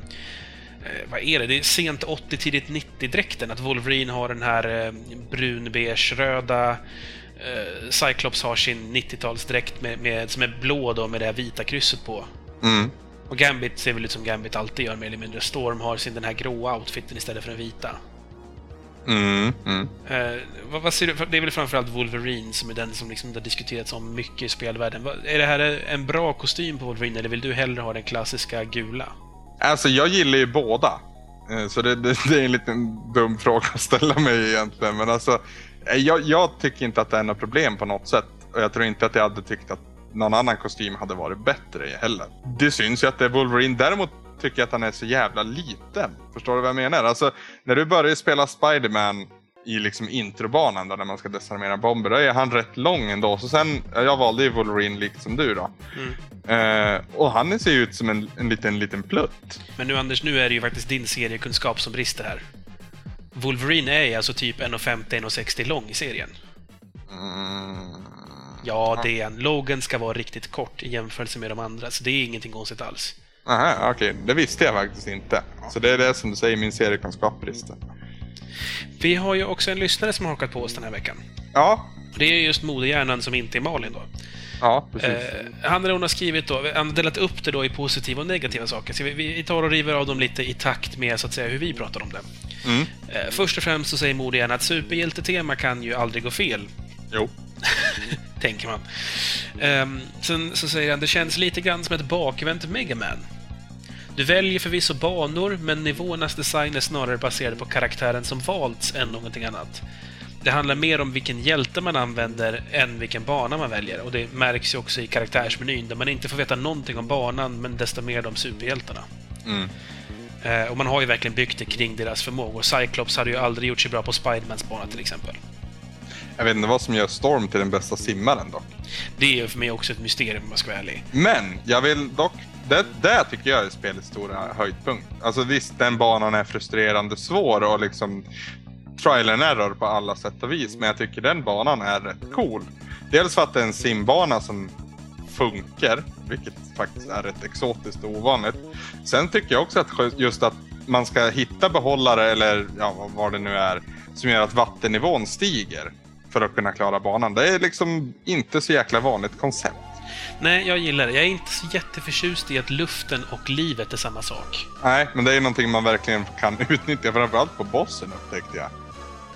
vad är det? Det är sent 80, tidigt 90-dräkten. Att Wolverine har den här eh, brun-beige-röda. Eh, Cyclops har sin 90-talsdräkt med, med, som är blå då, med det här vita krysset på. Mm. Och Gambit ser väl ut som Gambit alltid gör mer eller mindre. Storm har sin den här gråa outfiten istället för den vita. Mm, mm. Eh, vad, vad ser du, det är väl framförallt Wolverine som är den som liksom det har diskuterats om mycket i spelvärlden. Är det här en bra kostym på Wolverine eller vill du hellre ha den klassiska gula? Alltså jag gillar ju båda. Eh, Så det, det, det är en liten dum fråga att ställa mig egentligen. Men alltså, jag, jag tycker inte att det är något problem på något sätt. Och jag tror inte att jag hade tyckt att någon annan kostym hade varit bättre heller. Det syns ju att det är Wolverine. Däremot tycker jag att han är så jävla liten. Förstår du vad jag menar? Alltså, när du börjar spela Spider-Man i liksom introbanan då, när man ska desarmera bomber, då är han rätt lång ändå. Så sen, ja, jag valde ju Wolverine likt som du då. Eh, och han ser ju ut som en, en liten, liten plutt. Men nu Anders, nu är det ju faktiskt din seriekunskap som brister här. Wolverine är alltså typ 1,50-1,60 lång i serien. Mm. Ja, det är han. Logan ska vara riktigt kort i jämförelse med de andra, så det är ingenting konstigt alls. Aha, okej. Det visste jag faktiskt inte. Så det är det som du säger, min seriekunskap brister. Vi har ju också en lyssnare som har hakat på oss den här veckan. Ja, Det är just modehjärnan som inte är Malin då. Ja precis. Eh, han eller hon har skrivit då, han har delat upp det då i positiva och negativa saker. Så vi, vi tar och river av dem lite i takt med så att säga hur vi pratar om det. Mm. Eh, först och främst så säger modehjärnan att superhjältetema kan ju aldrig gå fel. Jo. [laughs] tänker man. Ehm, sen så säger han, det känns lite grann som ett bakvänt Megaman. Du väljer förvisso banor, men nivåernas design är snarare baserade på karaktären som valts än någonting annat. Det handlar mer om vilken hjälte man använder än vilken bana man väljer. Och det märks ju också i karaktärsmenyn, där man inte får veta någonting om banan, men desto mer om superhjältarna. Mm. Eh, och man har ju verkligen byggt det kring deras förmågor. Cyclops hade ju aldrig gjort sig bra på Spidermans bana till exempel. Jag vet inte vad som gör Storm till den bästa simmaren dock. Det är ju för mig också ett mysterium om jag ska vara ärlig. Men jag vill dock... Det, det tycker jag är spelets stora höjdpunkt. Alltså visst, den banan är frustrerande svår och liksom trial and error på alla sätt och vis. Men jag tycker den banan är rätt cool. Dels för att det är en simbana som funkar, vilket faktiskt är rätt exotiskt och ovanligt. Sen tycker jag också att just att man ska hitta behållare eller ja, vad- vad det nu är som gör att vattennivån stiger för att kunna klara banan. Det är liksom inte så jäkla vanligt koncept. Nej, jag gillar det. Jag är inte så jätteförtjust i att luften och livet är samma sak. Nej, men det är någonting man verkligen kan [laughs] utnyttja, framförallt på bossen upptäckte jag.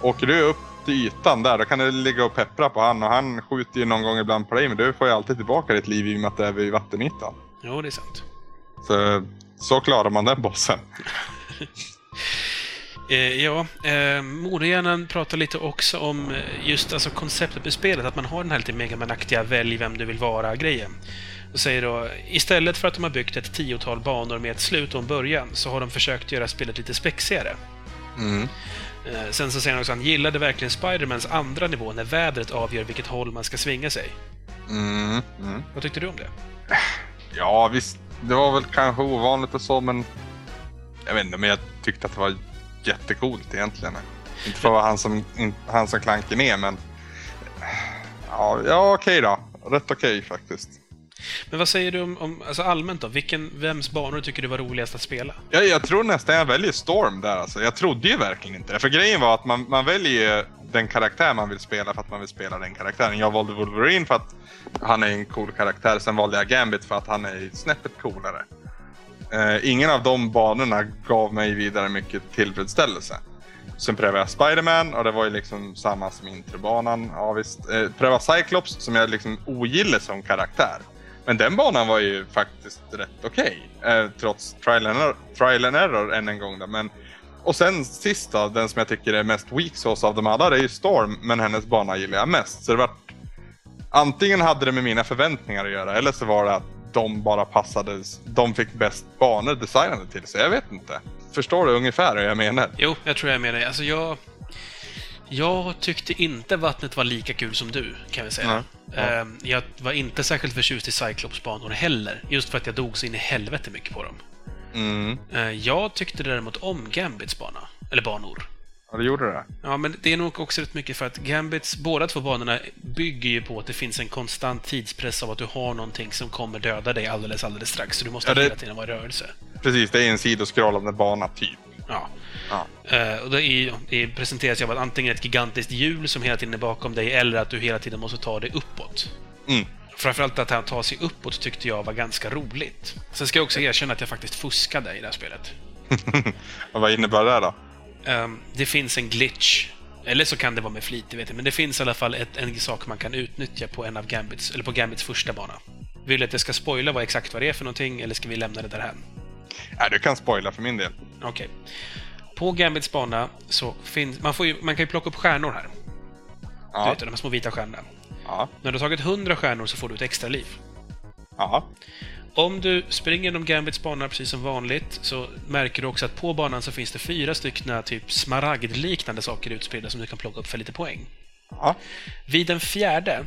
Åker du upp till ytan där, då kan du ligga och peppra på han och han skjuter ju någon gång ibland på dig, men du får ju alltid tillbaka ditt liv i och med att det är vid vattenytan. Jo, det är sant. Så, så klarar man den bossen. [laughs] Eh, ja, eh, Modehjärnan pratar lite också om eh, just alltså, konceptet med spelet, att man har den här lite megamanaktiga välj vem du vill vara-grejen. Och säger då, istället för att de har byggt ett tiotal banor med ett slut och en början, så har de försökt göra spelet lite spexigare. Mm. Eh, sen så säger han också att han gillade verkligen Spidermans andra nivå, när vädret avgör vilket håll man ska svinga sig. Mm. Mm. Vad tyckte du om det? Ja, visst. Det var väl kanske ovanligt och så, men... Jag vet inte, men jag tyckte att det var jättecoolt egentligen. Inte för att vara han som, han som klankar ner, men... Ja, ja okej då. Rätt okej faktiskt. Men vad säger du om, om alltså allmänt då? Vilken, vems banor tycker du var roligast att spela? Jag, jag tror nästan jag väljer Storm där alltså. Jag trodde ju verkligen inte det. För grejen var att man, man väljer den karaktär man vill spela för att man vill spela den karaktären. Jag valde Wolverine för att han är en cool karaktär. Sen valde jag Gambit för att han är snäppet coolare. Eh, ingen av de banorna gav mig vidare mycket tillfredsställelse. Sen prövade jag Spiderman och det var ju liksom samma som introbanan. Ja, visst. Eh, prövade Cyclops som jag liksom ogillar som karaktär. Men den banan var ju faktiskt rätt okej. Eh, trots trial and, error, trial and error än en gång. Då. Men, och sen sist då, den som jag tycker är mest weak sauce av dem alla, det är ju Storm. Men hennes bana gillar jag mest. Så det var Antingen hade det med mina förväntningar att göra eller så var det att de bara passade, de fick bäst banor designade till sig. Jag vet inte. Förstår du ungefär hur jag menar? Jo, jag tror jag menar, med dig. Alltså jag... Jag tyckte inte vattnet var lika kul som du, kan vi säga. Ja. Ehm, Jag var inte särskilt förtjust i Cyclops-banor heller, just för att jag dog så in i helvete mycket på dem. Mm. Eh, Jag tyckte däremot om Gambits bana, eller banor. Ja, det gjorde det. Ja, men det är nog också rätt mycket för att Gambits, båda två banorna bygger ju på att det finns en konstant tidspress av att du har någonting som kommer döda dig alldeles, alldeles strax. Så du måste Ja, det- hela tiden vara i rörelse. Precis, det är en sidoskrollande bana typ. Ja. Ja. Eh, och det, är, det presenteras ju av att antingen ett gigantiskt hjul som hela tiden är bakom dig, eller att du hela tiden måste ta dig uppåt. Mm. Framförallt att han tar sig uppåt tyckte jag var ganska roligt. Sen ska jag också erkänna att jag faktiskt fuskade i det här spelet. [laughs] Vad innebär det då? Ehm, det finns en glitch. Eller så kan det vara med flit, det vet jag. Men det finns i alla fall ett, en sak man kan utnyttja på en av Gambits, eller på Gambits första bana. Vill du att jag ska spoila vad exakt vad det är för någonting, eller ska vi lämna det därhän? Nej, du kan spoila för min del. Okej. På Gambits bana så finns... Man, får ju, man kan ju plocka upp stjärnor här. Du Ja. vet, de här små vita stjärnorna. Ja. När du har tagit 100 stjärnor så får du ett extra liv. Ja. Om du springer genom Gambits bana precis som vanligt så märker du också att på banan så finns det fyra stycken typ smaragdliknande saker utspridda som du kan plocka upp för lite poäng. Ja. Vid den fjärde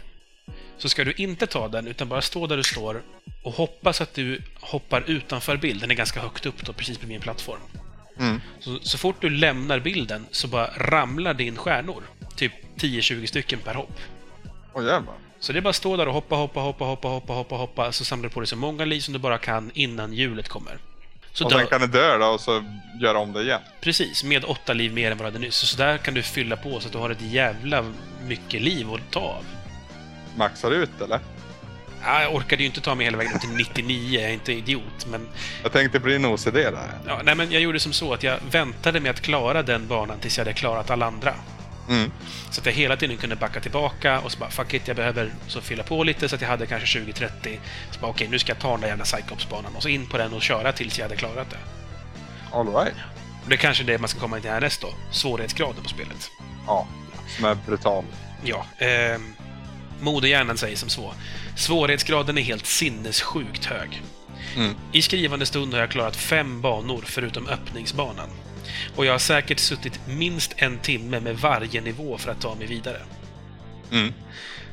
så ska du inte ta den, utan bara stå där du står och hoppas att du hoppar utanför bild. Den är ganska högt upp då, precis bredvid en plattform. Mm. Så, så fort du lämnar bilden så bara ramlar din stjärnor. Typ 10-20 stycken per hopp. Åh jävlar. Så det är bara att stå där och hoppa, hoppa, hoppa, hoppa, hoppa, hoppa, hoppa, så samlar du på dig så många liv som du bara kan innan hjulet kommer. Så Och dö- sen kan du dö då och så göra om det igen. Precis, med åtta liv mer än vad du hade nyss. Så där kan du fylla på så att du har ett jävla mycket liv att ta av. Maxar ut eller? Ja, jag orkade ju inte ta mig hela vägen upp till 99, jag är inte idiot, men... Jag tänkte på din OCD där. Ja, nej, men jag gjorde som så att jag väntade med att klara den banan tills jag hade klarat alla andra. Mm. Så att jag hela tiden kunde backa tillbaka och så bara fuck it, jag behöver så fylla på lite så att jag hade kanske 20-30. Så bara okej, nu ska jag ta den där jävla Cyclops-banan och så in på den och köra tills jag hade klarat det. All right. Och det är kanske det man ska komma till härnäst då, svårighetsgraden på spelet. Ja. Som är brutal. Ja, eh, modehjärnan säger som så. Svårighetsgraden är helt sinnessjukt hög. Mm. I skrivande stund har jag klarat fem banor förutom öppningsbanan. Och jag har säkert suttit minst en timme med varje nivå för att ta mig vidare. Mm.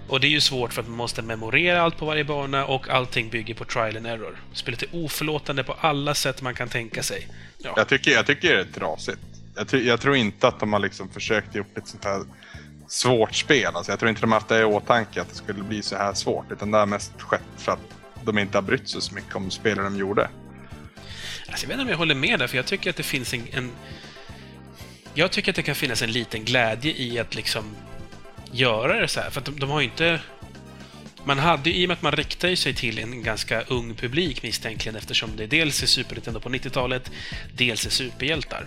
Och det är ju svårt för att man måste memorera allt på varje bana och allting bygger på trial and error. Spelet är oförlåtande på alla sätt man kan tänka sig. Ja, Jag tycker, jag tycker det är trasigt. Jag, jag tror inte att de har liksom försökt gjort ett sånt här svårt spel. Alltså jag tror inte de haft det i åtanke att det skulle bli så här svårt. Utan det har mest skett för att de inte har brytt sig så mycket om spelet de gjorde. Alltså, jag vet inte om jag håller med där, för jag tycker att det finns en, en... Jag tycker att det kan finnas en liten glädje i att liksom göra det så här. För att de, de har ju inte... Man hade ju, i och med att man riktar sig till en ganska ung publik misstänkligen eftersom det dels är Super Nintendo på 90-talet, dels är superhjältar.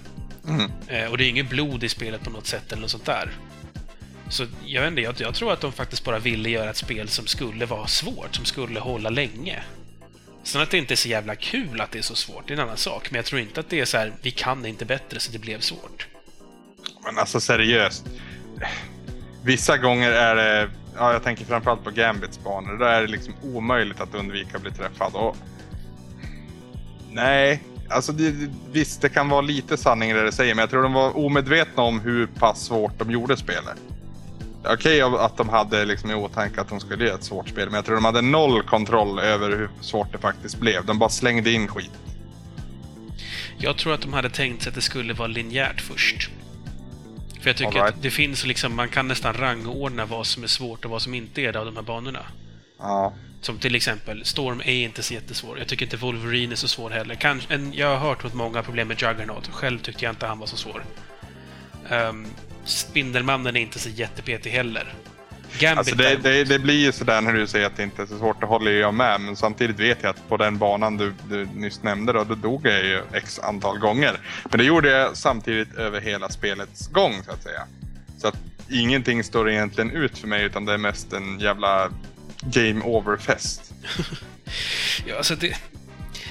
Mm. Eh, och det är inget blod i spelet på något sätt eller något sånt där. Så jag vet inte, jag, jag tror att de faktiskt bara ville göra ett spel som skulle vara svårt, som skulle hålla länge. Sen att det inte är så jävla kul att det är så svårt, det är en annan sak. Men jag tror inte att det är så här, vi kan inte bättre så det blev svårt. Men alltså seriöst. Vissa gånger är det, ja jag tänker framförallt på Gambits banor, där är det liksom omöjligt att undvika att bli träffad. Och... Nej, alltså det, visst det kan vara lite sanning i det du säger, men jag tror de var omedvetna om hur pass svårt de gjorde spelet. Okej att de hade liksom i åtanke att de skulle göra ett svårt spel, men jag tror de hade noll kontroll över hur svårt det faktiskt blev. De bara slängde in skit. Jag tror att de hade tänkt sig att det skulle vara linjärt först. För jag tycker right. att det finns liksom, man kan nästan rangordna vad som är svårt och vad som inte är det av de här banorna. Ja, Som till exempel, Storm är inte så jättesvår. Jag tycker inte Wolverine är så svår heller. Kanske, en, jag har hört att många har problem med Juggernaut. Själv tyckte jag inte han var så svår. Um, Spindelmannen är inte så jättepetig heller. Gambit Alltså det, det, det blir ju sådär när du säger att det inte är så svårt, det håller jag med. Men samtidigt vet jag att på den banan du, du nyss nämnde då, då dog jag ju x antal gånger. Men det gjorde jag samtidigt över hela spelets gång så att säga. Så att ingenting står egentligen ut för mig utan det är mest en jävla game over-fest. [laughs] Ja, alltså det,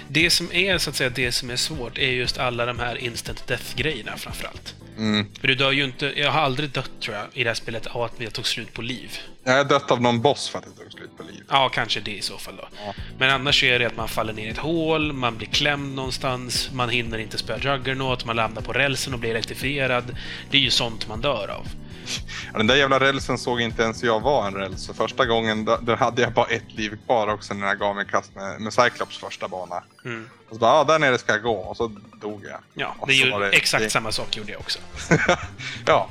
det som är så att säga det som är svårt är just alla de här instant death-grejerna framförallt. Mm. För du dör ju inte... Jag har aldrig dött, tror jag, i det här spelet av att jag tog slut på liv. Jag har dött av någon boss för att det tog slut på liv. Ja, kanske det i så fall då. Ja. Men annars är det att man faller ner i ett hål, man blir klämd någonstans, man hinner inte spöa Juggernaut, man landar på rälsen och blir elektrifierad. Det är ju sånt man dör av. [laughs] Den där jävla rälsen såg inte ens jag var en räls. Så första gången då, då hade jag bara ett liv kvar också när jag gav mig kast med, med Cyclops första bana. Mm. Och så bara, ja där nere ska jag gå. Och så dog jag. Ja, det ju var det- exakt det- samma sak gjorde jag också. [laughs] ja,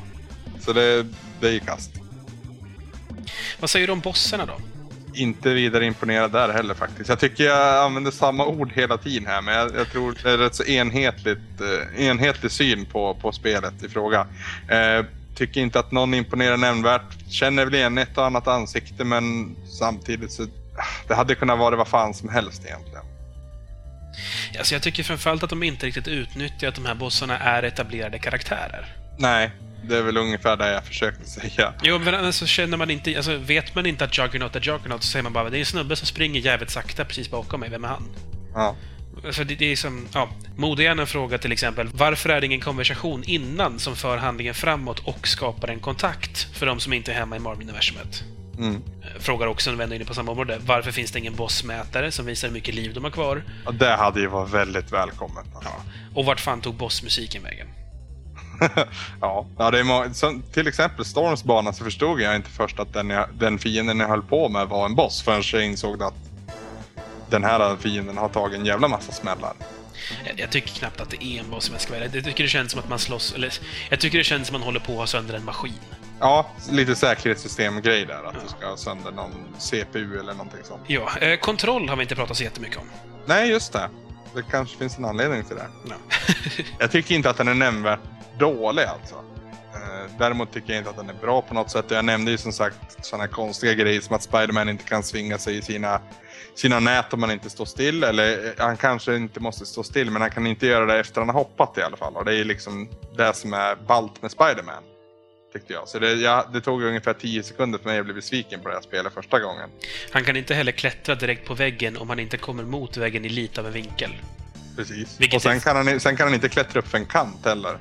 så det, det gick kast. Vad säger du om bossarna då? Inte vidare imponerad där heller faktiskt. Jag tycker jag använder samma ord hela tiden här, men jag, jag tror det är rätt så enhetligt, eh, enhetlig syn på, på spelet i fråga. Eh, tycker inte att någon imponerar nämnvärt. Känner väl igen ett och annat ansikte, men samtidigt så... Det hade kunnat vara vad fan som helst egentligen. Alltså jag tycker framförallt att de inte riktigt utnyttjar att de här bossarna är etablerade karaktärer. Nej, det är väl ungefär det jag försökte säga. Jo, men alltså känner man inte... Alltså vet man inte att Juggernaut är Juggernaut så säger man bara det är en snubbe som springer jävligt sakta precis bakom mig. Vem är han? Ja. Alltså det, det är som... Ja, Modehjärnan frågar till exempel varför är det ingen konversation innan som för handlingen framåt och skapar en kontakt för de som inte är hemma i Marvel-universumet? Mm. Frågar också en vän inne på samma område. Varför finns det ingen bossmätare som visar hur mycket liv de har kvar? Ja, Det hade ju varit väldigt välkommet. Alltså. Och vart fan tog bossmusiken vägen? [laughs] ja, ja det är må- som, till exempel Storms bana så förstod jag inte först att den, jag, den fienden jag höll på med var en boss förrän jag insåg att den här fienden har tagit en jävla massa smällar. Jag, jag tycker knappt att det är en boss om jag ska vara. Jag tycker det känns som att man slåss... Eller, jag tycker det känns som att man håller på att ha sönder en maskin. Ja, lite säkerhetssystemgrej där. Att du ska ha sönder någon CPU eller någonting sånt. Ja, eh, kontroll har vi inte pratat så jättemycket om. Nej, just det. Det kanske finns en anledning till det. Ja. [laughs] Jag tycker inte att den är nämnvärt dålig alltså. Eh, Däremot tycker jag inte att den är bra på något sätt. Jag nämnde ju som sagt sådana konstiga grejer som att Spiderman inte kan svinga sig i sina, sina nät om man inte står still. Eller eh, han kanske inte måste stå still, men han kan inte göra det efter han har hoppat i alla fall. Och det är liksom det som är ballt med Spiderman. Tyckte jag. Så det, jag, det tog ungefär 10 sekunder för mig att bli besviken på det här spelet första gången. Han kan inte heller klättra direkt på väggen om han inte kommer mot väggen i lite av en vinkel. Precis. Vilket och sen är- kan, han, sen kan han inte klättra upp för en kant heller.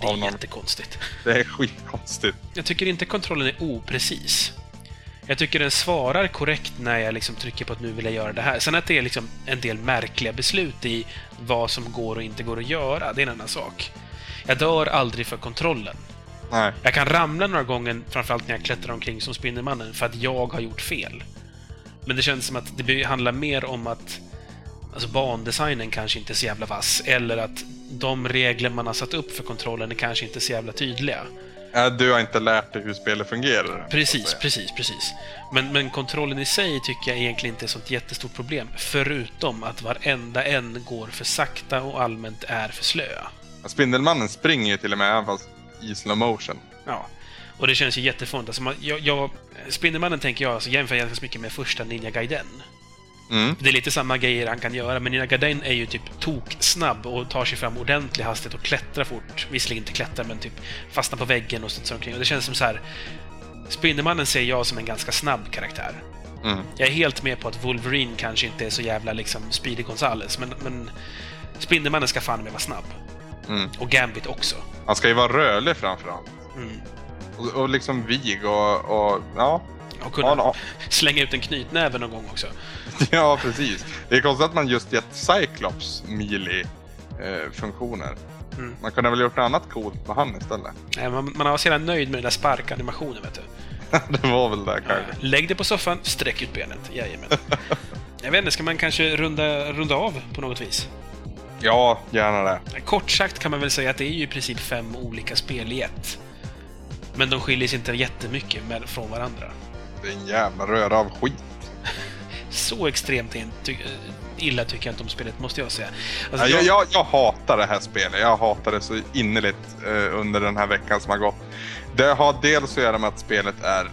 Det är någon- jättekonstigt. Det är skitkonstigt. Jag tycker inte kontrollen är oprecis. Jag tycker den svarar korrekt när jag liksom trycker på att nu vill jag göra det här. Sen att det är liksom en del märkliga beslut i vad som går och inte går att göra, det är en annan sak. Jag dör aldrig för kontrollen. Nej. Jag kan ramla några gånger, framförallt när jag klättrar omkring som Spindelmannen, för att jag har gjort fel. Men det känns som att det handlar mer om att alltså bandesignen kanske inte är så jävla vass, eller att de regler man har satt upp för kontrollen är kanske inte så jävla tydliga. Äh, Du har inte lärt dig hur spelet fungerar. Precis, precis, precis. Men, men kontrollen i sig tycker jag egentligen inte är ett sånt jättestort problem. Förutom att varenda en går för sakta och allmänt är för slöa. Spindelmannen springer ju till och med även fast i slow motion. Ja. Och det känns ju jättefånigt. Alltså man, jag, jag, Spindelmannen tänker jag alltså, jämför ganska mycket med första Ninja Gaiden. Mm. Det är lite samma grejer han kan göra, men Ninja Gaiden är ju typ tok-snabb och tar sig fram ordentlig hastighet och klättrar fort. Visserligen inte klättrar, men typ fastnar på väggen och studsar omkring. Och det känns som så här. Spindelmannen ser jag som en ganska snabb karaktär. Mm. Jag är helt med på att Wolverine kanske inte är så jävla liksom Speedy Gonzales, men, men Spindelmannen ska fan med vara snabb. Mm. Och Gambit också. Han ska ju vara rörlig framförallt. Mm. Och, och liksom vig och, och ja. Och kunna Ja, ja. slänga ut en knytnäve någon gång också. [laughs] ja, precis. Det är konstigt att man just gett Cyclops melee eh, funktioner. Mm. Man kunde väl gjort något annat coolt med han istället. Nej, Man, man var så jävla nöjd med den där sparkanimationen, vet du. [laughs] det var väl det kanske. Lägg det på soffan, sträck ut benet. Jajamän. [laughs] Jag vet inte, ska man kanske runda, runda av på något vis? Ja, gärna det. Kort sagt kan man väl säga att det är ju i princip fem olika spel i ett. Men de skiljer sig inte jättemycket med, från varandra. Det är en jävla röra av skit. Så extremt ty, illa tycker jag inte om spelet, måste jag säga. Alltså, Ja, jag, jag, jag hatar det här spelet. Jag hatar det så innerligt eh, under den här veckan som har gått. Det har dels att göra med att spelet är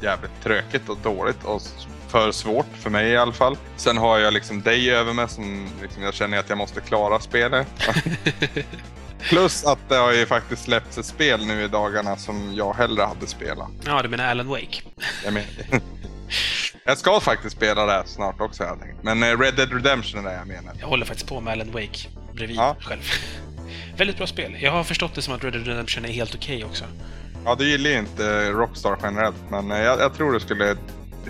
jävligt tråkigt och dåligt och för svårt, för mig i alla fall. Sen har jag liksom dig över mig som liksom, jag känner att jag måste klara spelet. [laughs] Plus att det har ju faktiskt släppts ett spel nu i dagarna som jag hellre hade spelat. Ja, du menar Alan Wake? Jag, men... jag ska faktiskt spela det snart också har jag tänkt. Men eh, Red Dead Redemption är det jag menar. Jag håller faktiskt på med Alan Wake bredvid Ja. själv. Väldigt bra spel. Jag har förstått det som att Red Dead Redemption är helt okej också. Ja, du gillar ju inte eh, Rockstar generellt, men eh, jag, jag tror du skulle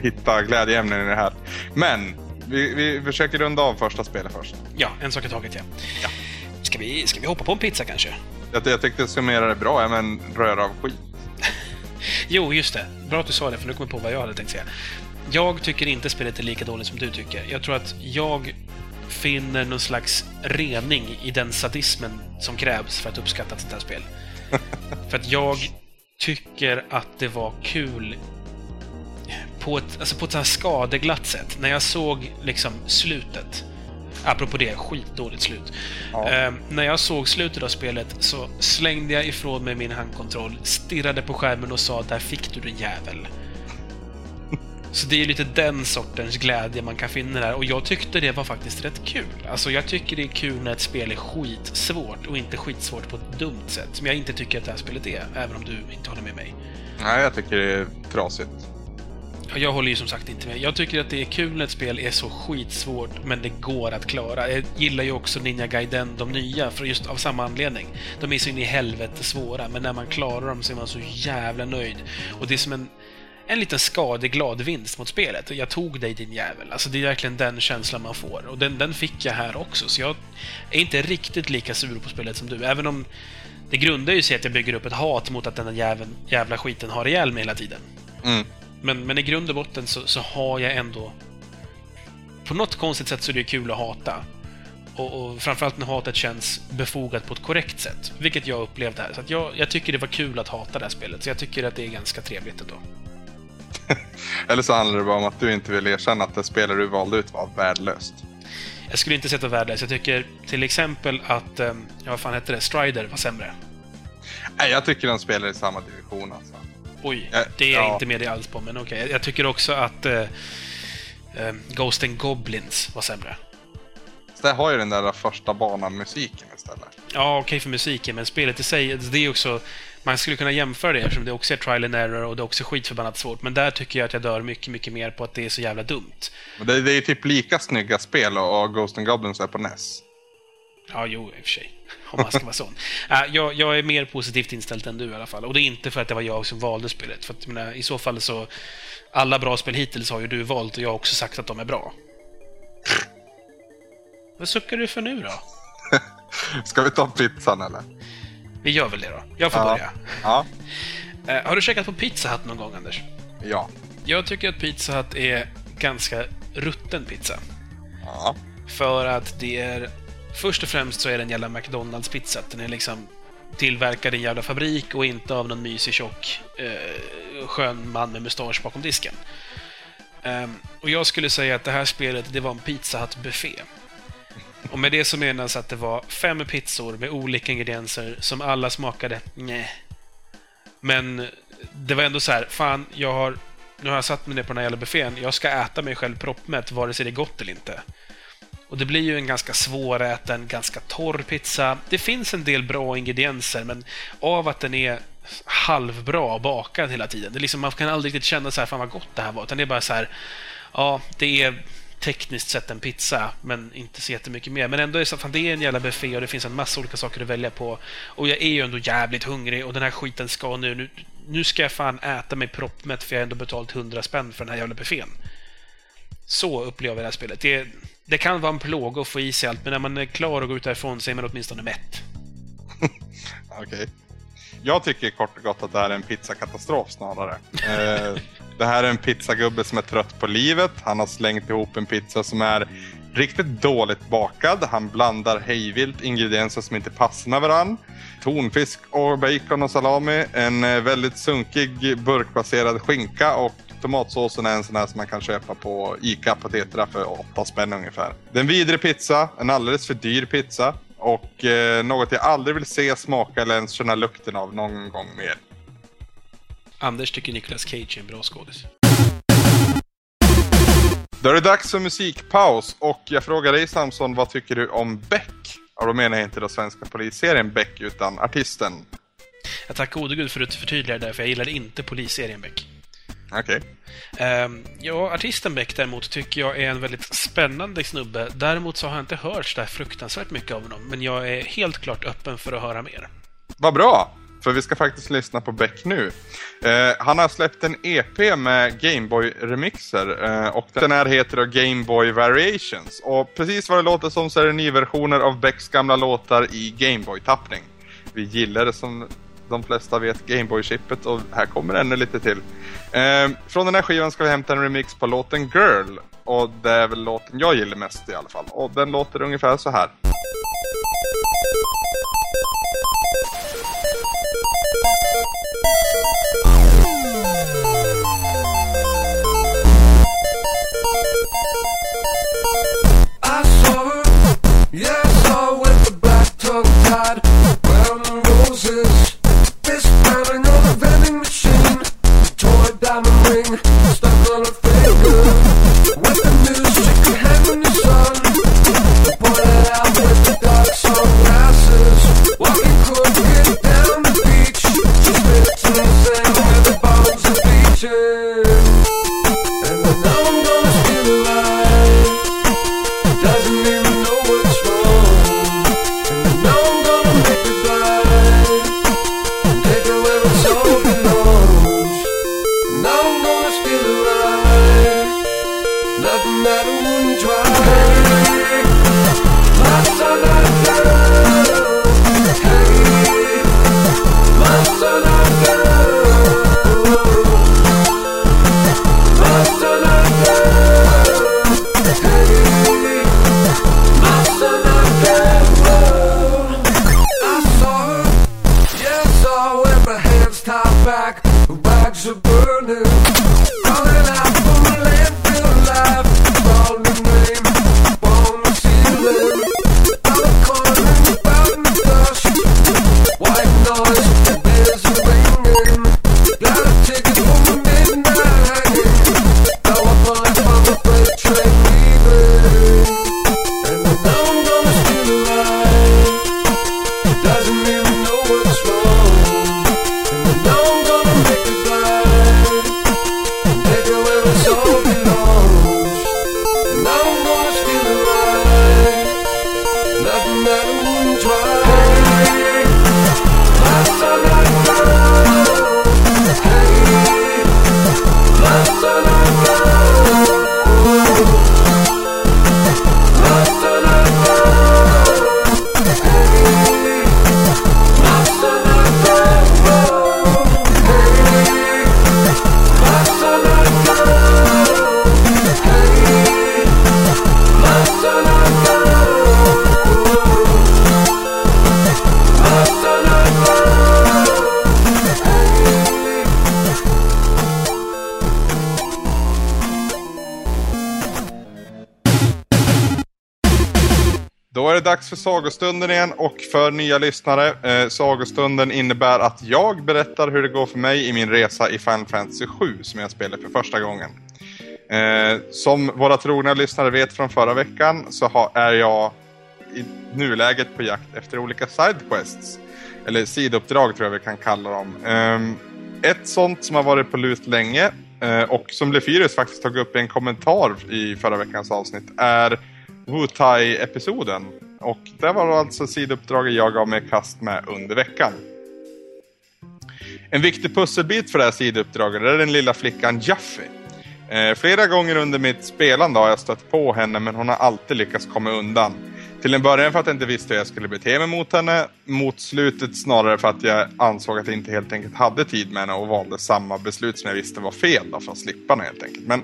hitta glädjeämnen i det här. Men, vi, vi försöker runda av första spelet först. Ja, en sak i taget, ja. Ska, vi, ska vi hoppa på en pizza kanske? Jag, jag tyckte summera det bra, men röra av skit. [laughs] Jo, just det. Bra att du sa det, för nu kommer jag på vad jag hade tänkt säga. Jag tycker inte spelet är lika dåligt som du tycker. Jag tror att jag finner någon slags rening i den sadismen som krävs för att uppskatta ett sånt här spel. [laughs] för att jag tycker att det var kul på ett, alltså på ett så här skadeglatt sätt. När jag såg liksom slutet. Apropå det, skitdåligt slut. Ja. Eh, när jag såg slutet av spelet så slängde jag ifrån mig min handkontroll, stirrade på skärmen och sa “Där fick du din jävel”. [laughs] Så det är lite den sortens glädje man kan finna där. Och jag tyckte det var faktiskt rätt kul. Alltså jag tycker det är kul när ett spel är skitsvårt och inte skitsvårt på ett dumt sätt. Som jag inte tycker att det här spelet är, även om du inte håller med mig. Nej, jag tycker det är trasigt. Jag håller ju som sagt inte med. Jag tycker att det är kul när ett spel är så skitsvårt, men det går att klara. Jag gillar ju också Ninja Gaiden, de nya, för just av samma anledning. De är så in i helvete svåra, men när man klarar dem så är man så jävla nöjd. Och det är som en, en liten skadeglad vinst mot spelet. Jag tog dig din jävel. Alltså det är verkligen den känslan man får. Och den, den fick jag här också, så jag är inte riktigt lika sur på spelet som du. Även om det grundar ju sig att jag bygger upp ett hat mot att den här jäveln, jävla skiten har ihjäl mig hela tiden. Mm. Men, men i grund och botten så, så har jag ändå... På något konstigt sätt så är det kul att hata. Och, och framförallt när hatet känns befogat på ett korrekt sätt. Vilket jag upplevde här. Så att jag, jag tycker det var kul att hata det här spelet. Så jag tycker att det är ganska trevligt ändå. [laughs] Eller så handlar det bara om att du inte vill erkänna att det spelare du valde ut var värdelöst. Jag skulle inte sätta värdelöst. Jag tycker till exempel att... eh, Ja, vad fan hette det? Strider var sämre. Nej, jag tycker de spelar i samma division alltså. Oj, det är jag ja. inte med i alls på, men okej. Jag tycker också att eh, eh, Ghost and Goblins var sämre. Så det har ju den där första banan-musiken istället. Ja, okej för musiken, men spelet i sig, det är också... Man skulle kunna jämföra det eftersom det också är trial and error och det är också skitförbannat svårt. Men där tycker jag att jag dör mycket, mycket mer på att det är så jävla dumt. Men det, det är ju typ lika snygga spel och, och Ghost and Goblins är på NES. Ja, jo, i och för sig. Om man ska vara sån. Äh, jag, jag är mer positivt inställd än du i alla fall. Och det är inte för att det var jag som valde spelet. För att, menar, i så fall så... Alla bra spel hittills har ju du valt och jag har också sagt att de är bra. Vad suckar du för nu då? [laughs] Ska vi ta pizzan eller? Vi gör väl det då. Jag får Ja. börja. Ja. Eh, [laughs] har du käkat på Pizza Hut någon gång, Anders? Ja. Jag tycker att Pizza Hut är ganska rutten pizza. Ja. För att det är... Först och främst så är det en jävla McDonalds-pizza. Den är liksom tillverkad i en jävla fabrik och inte av någon mysig tjock eh, skön man med mustasch bakom disken. Um, och jag skulle säga att det här spelet, det var en Pizza Hut-buffé. Och med det så menas att det var fem pizzor med olika ingredienser som alla smakade nej. Men det var ändå så här, fan, jag har... Nu har jag satt mig ner på den här jävla buffén. Jag ska äta mig själv proppmätt, vare sig det är gott eller inte. Och det blir ju en ganska svåräten, ganska torr pizza. Det finns en del bra ingredienser, men av att den är halvbra bakad hela tiden. Det är liksom, man kan aldrig riktigt känna så här, fan vad gott det här var. Utan det är bara så här, ja, det är tekniskt sett en pizza, men inte så jättemycket mer. Men ändå är det så att fan, det är en jävla buffé och det finns en massa olika saker att välja på. Och jag är ju ändå jävligt hungrig och den här skiten ska nu... Nu, nu ska jag fan äta mig proppmätt för jag har ändå betalt 100 spänn för den här jävla buffén. Så upplever jag det här spelet. Det, det kan vara en plåga att få i sig allt, men när man är klar och går ut därifrån så är man åtminstone mätt. [laughs] Okej. Jag tycker kort och gott att det här är en pizzakatastrof snarare. [laughs] Eh, det här är en pizzagubbe som är trött på livet. Han har slängt ihop en pizza som är riktigt dåligt bakad. Han blandar hejvilt ingredienser som inte passar med varann. Tonfisk och bacon och salami. En eh, väldigt sunkig burkbaserad skinka och tomatsåsen är en sån här som man kan köpa på ICA på Tetra för 8 spänn ungefär. Det är en vidrig pizza, en alldeles för dyr pizza och eh, något jag aldrig vill se, smaka eller ens känna lukten av någon gång mer. Anders tycker Nicolas Cage är en bra skådis. Då är det dags för musikpaus och jag frågar dig Samson, vad tycker du om Beck? Och då menar jag inte den svenska polisserien Beck utan artisten. Jag tackar gode gud för att du förtydligade det, för jag gillade inte polisserien Beck. Okej. Ehm, ja, artisten Beck däremot tycker jag är en väldigt spännande snubbe. Däremot så har jag inte hört så där fruktansvärt mycket av honom, men jag är helt klart öppen för att höra mer. Vad bra! För vi ska faktiskt lyssna på Beck nu. Eh, han har släppt en EP med Gameboy-remixer eh, och den här heter då Gameboy Variations. Och precis vad det låter som så är det nyversioner av Becks gamla låtar i Gameboy-tappning. Vi gillar det som de flesta vet Gameboy-chippet och här kommer ännu lite till. Eh, från den här skivan ska vi hämta en remix på låten Girl. Och det är väl låten jag gillar mest i alla fall. Och den låter ungefär så här. I saw her, I saw her with the black tongue tied, wearing roses. this another vending machine. Tore a diamond ring, stuck on a finger. With sagostunden igen och för nya lyssnare. Eh, sagostunden innebär att jag berättar hur det går för mig i min resa i Final Fantasy 7 som jag spelar för första gången. Eh, som våra trogna lyssnare vet från förra veckan så ha, är jag i nuläget på jakt efter olika sidequests. Eller sidouppdrag tror jag vi kan kalla dem. Eh, ett sånt som har varit på lut länge eh, och som Lefyrus faktiskt tog upp i en kommentar i förra veckans avsnitt är Wutai-episoden. Och det var alltså sidouppdraget jag gav mig i kast med under veckan. En viktig pusselbit för det här sidouppdraget är den lilla flickan Jaffy. Eh, flera gånger under mitt spelande har jag stött på henne men hon har alltid lyckats komma undan. Till en början för att jag inte visste hur jag skulle bete mig mot henne. Mot slutet snarare för att jag ansåg att jag inte helt enkelt hade tid med henne och valde samma beslut som jag visste var fel då, för att slippa henne helt enkelt. Men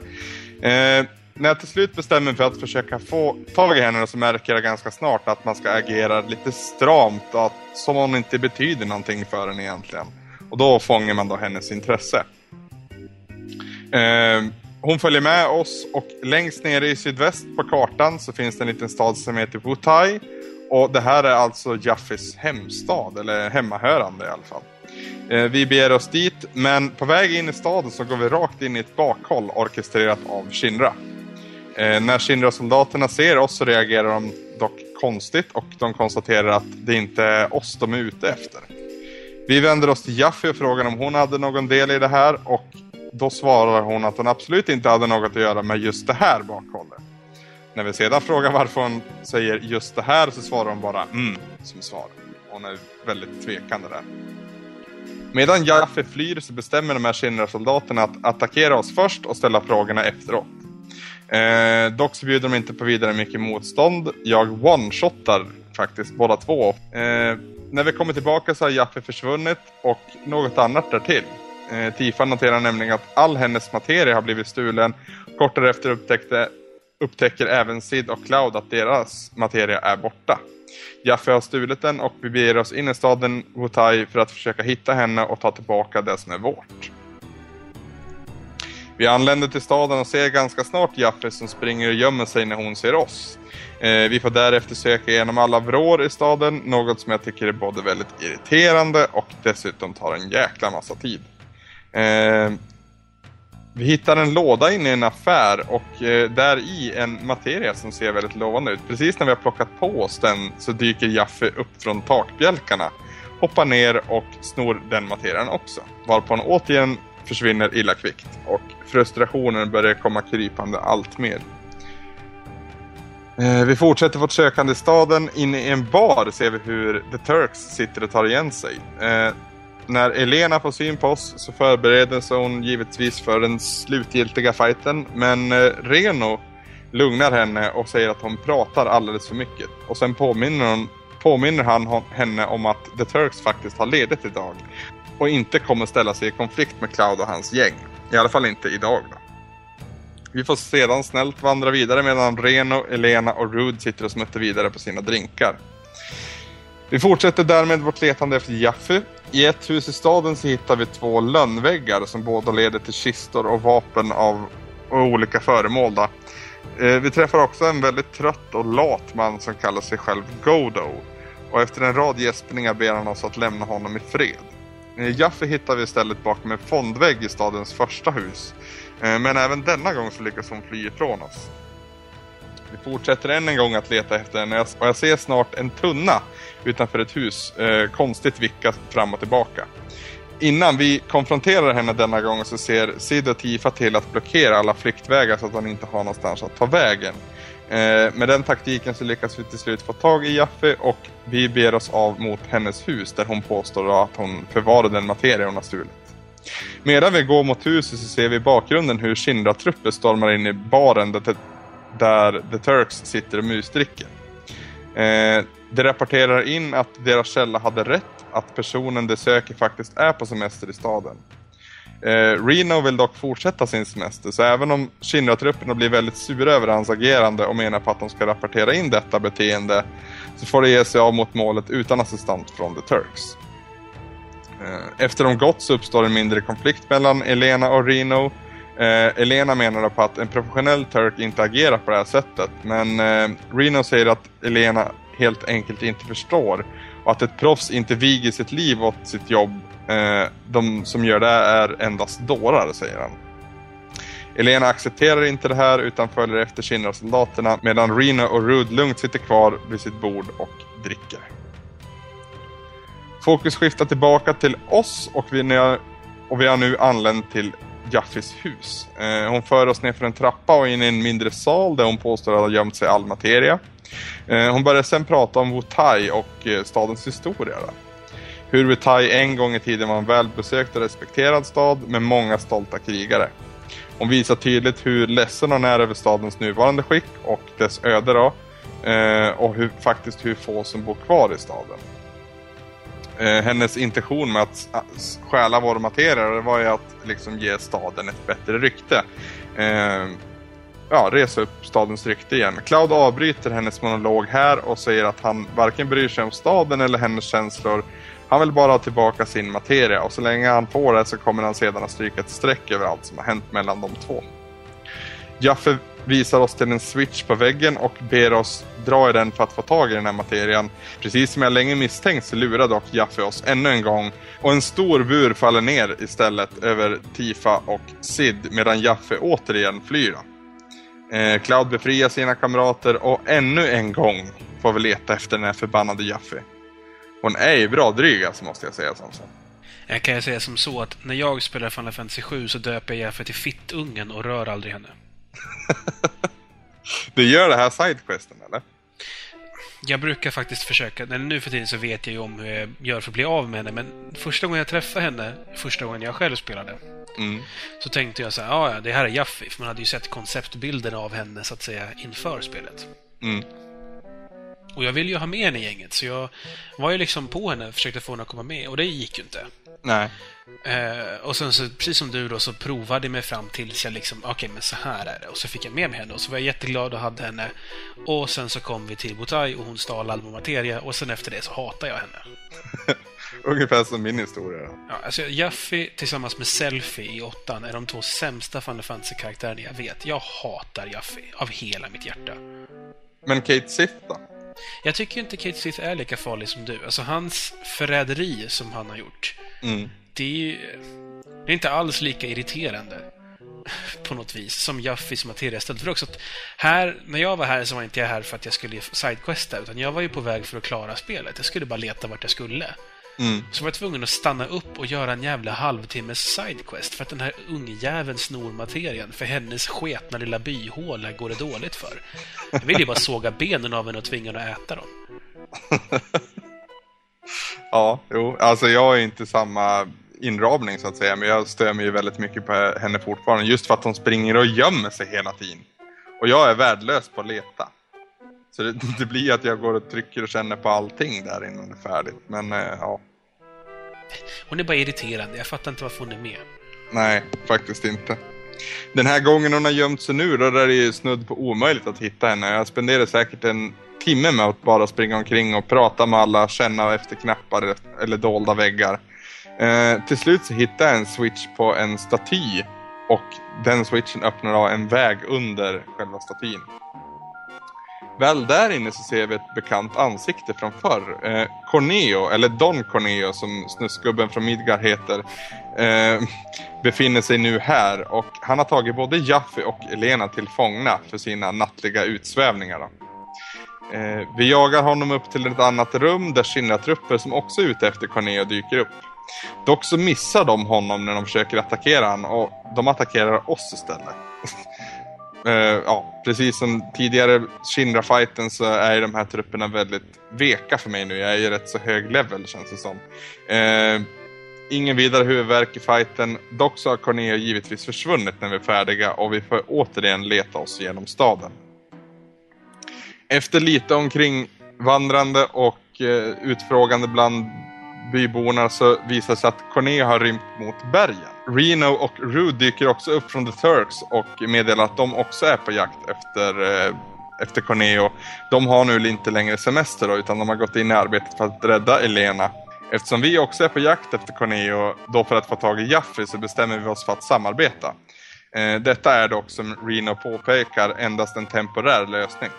eh, när jag till slut bestämmer mig för att försöka få tag i henne så märker jag ganska snart att man ska agera lite stramt och att, som om hon inte betyder någonting för en egentligen. Och då fångar man då hennes intresse. Eh, hon följer med oss och längst nere i sydväst på kartan så finns det en liten stad som heter Wutai. Och det här är alltså Jaffis hemstad, eller hemmahörande i alla fall. Ehm, vi beger oss dit, men på väg in i staden så går vi rakt in i ett bakhåll orkestrerat av Shinra. Eh, när Shinra-soldaterna ser oss så reagerar de dock konstigt och de konstaterar att det inte är oss de är ute efter. Vi vänder oss till Jaffe och frågar om hon hade någon del i det här och då svarar hon att hon absolut inte hade något att göra med just det här bakhållet. När vi sedan frågar varför hon säger just det här så svarar hon bara mm som svar. Hon är väldigt tvekande där. Medan Jaffe flyr så bestämmer de här Shinra-soldaterna att attackera oss först och ställa frågorna efteråt. Eh, dock så bjuder de inte på vidare mycket motstånd. Jag one-shotar faktiskt båda två. Eh, när vi kommer tillbaka så har Jaffe försvunnit och något annat därtill. Eh, Tifa noterar nämligen att all hennes materia har blivit stulen. Kort därefter upptäckte, upptäcker även Sid och Cloud att deras materia är borta. Jaffe har stulit den och vi beger oss in i staden Wutai för att försöka hitta henne och ta tillbaka det som är vårt. Vi anländer till staden och ser ganska snart Jaffe som springer och gömmer sig när hon ser oss. Eh, vi får därefter söka igenom alla vrår i staden, något som jag tycker är både väldigt irriterande och dessutom tar en jäkla massa tid. Eh, vi hittar en låda inne i en affär och eh, där i en materia som ser väldigt lovande ut. Precis när vi har plockat på oss den så dyker Jaffe upp från takbjälkarna, hoppar ner och snor den materian också. Varpå han återigen försvinner illa kvickt och frustrationen börjar komma krypande allt mer. Eh, vi fortsätter vårt sökande i staden. Inne i en bar ser vi hur The Turks sitter och tar igen sig. Eh, när Elena får syn på oss så förbereder sig hon givetvis för den slutgiltiga fighten. Men eh, Reno lugnar henne och säger att hon pratar alldeles för mycket. Och sen påminner, hon, påminner han henne om att The Turks faktiskt har ledigt idag och inte kommer ställa sig i konflikt med Cloud och hans gäng. I alla fall inte idag då. Vi får sedan snällt vandra vidare medan Reno, Elena och Rude sitter och smuttar vidare på sina drinkar. Vi fortsätter därmed vårt letande efter Jaffy. I ett hus i staden så hittar vi två lönnväggar som båda leder till kistor och vapen av och olika föremål. Då. Eh, vi träffar också en väldigt trött och lat man som kallar sig själv Godo. Och efter en rad gäspningar ber han oss att lämna honom i fred. Eh, Jaffe hittar vi istället bakom en fondvägg i stadens första hus. Eh, men även denna gång så lyckas hon fly ifrån oss. Vi fortsätter än en gång att leta efter henne och jag ser snart en tunna utanför ett hus eh, konstigt vicka fram och tillbaka. Innan vi konfronterar henne denna gång så ser Sid och Tifa till att blockera alla flyktvägar så att hon inte har någonstans att ta vägen. Eh, med den taktiken så lyckas vi till slut få tag i Jaffe och vi ber oss av mot hennes hus där hon påstår att hon förvarade den materia hon har stulit. Medan vi går mot huset så ser vi i bakgrunden hur Shinra-trupper stormar in i baren där, där The Turks sitter och musdricker. Eh, de rapporterar in att deras källa hade rätt, att personen de söker faktiskt är på semester i staden. Eh, Reno vill dock fortsätta sin semester, så även om Shinra-trupperna blir väldigt sura över hans agerande och menar på att de ska rapportera in detta beteende, så får de ge sig av mot målet utan assistent från The Turks. Eh, efter de gått så uppstår en mindre konflikt mellan Elena och Reno. Eh, Elena menar på att en professionell Turk inte agerar på det här sättet, men eh, Reno säger att Elena helt enkelt inte förstår och att ett proffs inte viger sitt liv åt sitt jobb. Eh, de som gör det är endast dårar, säger han. Elena accepterar inte det här utan följer efter Shinra-soldaterna medan Reno och Rude lugnt sitter kvar vid sitt bord och dricker. Fokus skiftar tillbaka till oss och vi, och vi har nu anlänt till Jaffis hus. Eh, hon för oss ner för en trappa och in i en mindre sal där hon påstår att ha gömt sig all materia. Eh, hon började sen prata om Wutai och eh, stadens historia. Då. Hur Wutai en gång i tiden var en välbesökt och respekterad stad med många stolta krigare. Hon visar tydligt hur ledsen hon är över stadens nuvarande skick och dess öde då. Eh, och hur, faktiskt hur få som bor kvar i staden. hennes intention med att stjäla vår materia var ju att liksom ge staden ett bättre rykte ja, resa upp stadens rykte igen. Cloud avbryter hennes monolog här och säger att han varken bryr sig om staden eller hennes känslor. Han vill bara ha tillbaka sin materia och så länge han får det så kommer han sedan att stryka ett streck över allt som har hänt mellan de två. Jaffe visar oss till en switch på väggen och ber oss dra i den för att få tag i den här materian. Precis som jag länge misstänkt så lurar dock Jaffe oss ännu en gång och en stor bur faller ner istället över Tifa och Sid medan Jaffe återigen flyr. Eh, Cloud befriar sina kamrater och ännu en gång får vi leta efter den här förbannade Jaffe. Hon är ju bra dryg alltså, måste jag säga som så. Jag kan säga som så att när jag spelar Final Fantasy 7 så döper jag Jaffe till Fittungen och rör aldrig henne. [laughs] du gör det här sidequesten eller? Jag brukar faktiskt försöka, eller nu för tiden så vet jag ju om hur jag gör för att bli av med henne, men första gången jag träffade henne, första gången jag själv spelade, mm. så tänkte jag så här, ja, det här är Jaffi, för man hade ju sett konceptbilden av henne, så att säga, inför spelet. Mm. Och jag ville ju ha med henne i gänget, så jag var ju liksom på henne och försökte få henne att komma med, och det gick ju inte. Nej. Eh, och sen så, precis som du då, så provade jag mig fram tills jag liksom, okej, okay, men så här är det. Och så fick jag med mig henne och så var jag jätteglad och hade henne. Och sen så kom vi till Botai och hon stal all materia och sen efter det så hatar jag henne. [laughs] Ungefär som min historia. Ja, alltså Jaffi tillsammans med Selfie i åttan är de två sämsta Final Fantasy-karaktärerna jag vet. Jag hatar Jaffi av hela mitt hjärta. Men Kate Sith då? Jag tycker inte Kate Sith är lika farlig som du. Alltså hans förräderi som han har gjort. Mm. Det, är, det är inte alls lika irriterande [laughs] på något vis som Jaffis materia ställt. För också att här, när jag var här så var inte jag här för att jag skulle sidequesta, utan jag var ju på väg för att klara spelet. Jag skulle bara leta vart jag skulle. Mm. Så var jag tvungen att stanna upp och göra en jävla halvtimmes sidequest för att den här ungjäveln snor materien. För hennes sketna lilla byhåla går det dåligt för. Jag vill ju bara såga benen av henne och tvinga henne att äta dem. [laughs] ja, jo. Alltså jag är inte samma inramning så att säga. Men jag stör mig ju väldigt mycket på henne fortfarande. Just för att hon springer och gömmer sig hela tiden. Och jag är värdelös på att leta. Så det, [laughs] det blir att jag går och trycker och känner på allting där innan det är färdigt. Men eh, ja, hon är bara irriterande. Jag fattar inte varför hon är med. nej, faktiskt inte. Den här gången hon har gömt sig nu, då är det ju snudd på omöjligt att hitta henne. Jag spenderar säkert en timme med att bara springa omkring och prata med alla, känna efter knappar eller dolda väggar. Eh, till slut så hittar jag en switch på en staty och den switchen öppnar av en väg under själva statyn. Väl där inne så ser vi ett bekant ansikte från förr. Eh, Corneo, eller Don Corneo som snusgubben från Midgar heter, eh, befinner sig nu här och han har tagit både Jaffe och Elena till fångna för sina nattliga utsvävningar. Då. Eh, vi jagar honom upp till ett annat rum där Shinra-trupper som också är ute efter Corneo dyker upp. Dock så missar de honom när de försöker attackera honom och de attackerar oss istället. [laughs] Eh, ja, precis som tidigare Shinra-fighten så är ju de här trupperna väldigt veka för mig nu. Jag är ju rätt så hög level känns det som. Eh, ingen vidare huvudvärk i fighten. Dock så har Corneo givetvis försvunnit när vi är färdiga och vi får återigen leta oss genom staden. Efter lite omkring vandrande och eh, utfrågande bland byborna så visar det sig att Corneo har rymt mot bergen. Reno och Rue dyker också upp från The Turks och meddelar att de också är på jakt efter, eh, efter Corneo. De har nu inte längre semester då, utan de har gått in i arbetet för att rädda Elena. Eftersom vi också är på jakt efter Corneo, då för att få tag i Jaffrey, så bestämmer vi oss för att samarbeta. Eh, detta är dock, som Reno påpekar, endast en temporär lösning.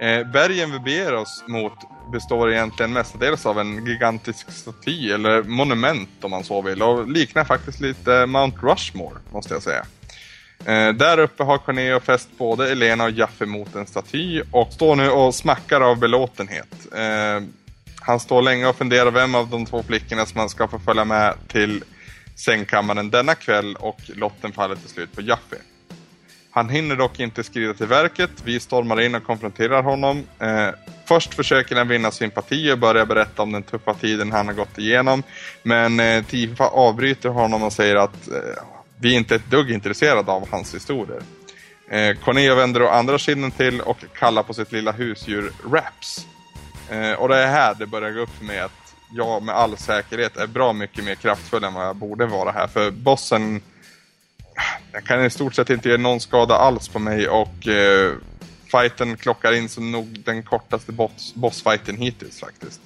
Eh, bergen vi beger oss mot består egentligen mestadels av en gigantisk staty, eller monument om man så vill, och liknar faktiskt lite Mount Rushmore, måste jag säga. Eh, där uppe har Corneo fäst både Elena och Jaffe mot en staty och står nu och smackar av belåtenhet. Eh, han står länge och funderar vem av de två flickorna som han ska få följa med till sängkammaren denna kväll och lotten faller till slut på Jaffe. Han hinner dock inte skrida till verket. Vi stormar in och konfronterar honom. Eh, först försöker han vinna sympati och börja berätta om den tuffa tiden han har gått igenom. Men eh, Tifa avbryter honom och säger att eh, vi inte är ett dugg intresserade av hans historier. Eh, Corneo vänder å andra kinden till och kallar på sitt lilla husdjur Raps. Eh, och det är här det börjar gå upp för mig att jag med all säkerhet är bra mycket mer kraftfull än vad jag borde vara här. För bossen den kan i stort sett inte ge någon skada alls på mig och eh, fighten klockar in som nog den kortaste boss, bossfighten hittills faktiskt.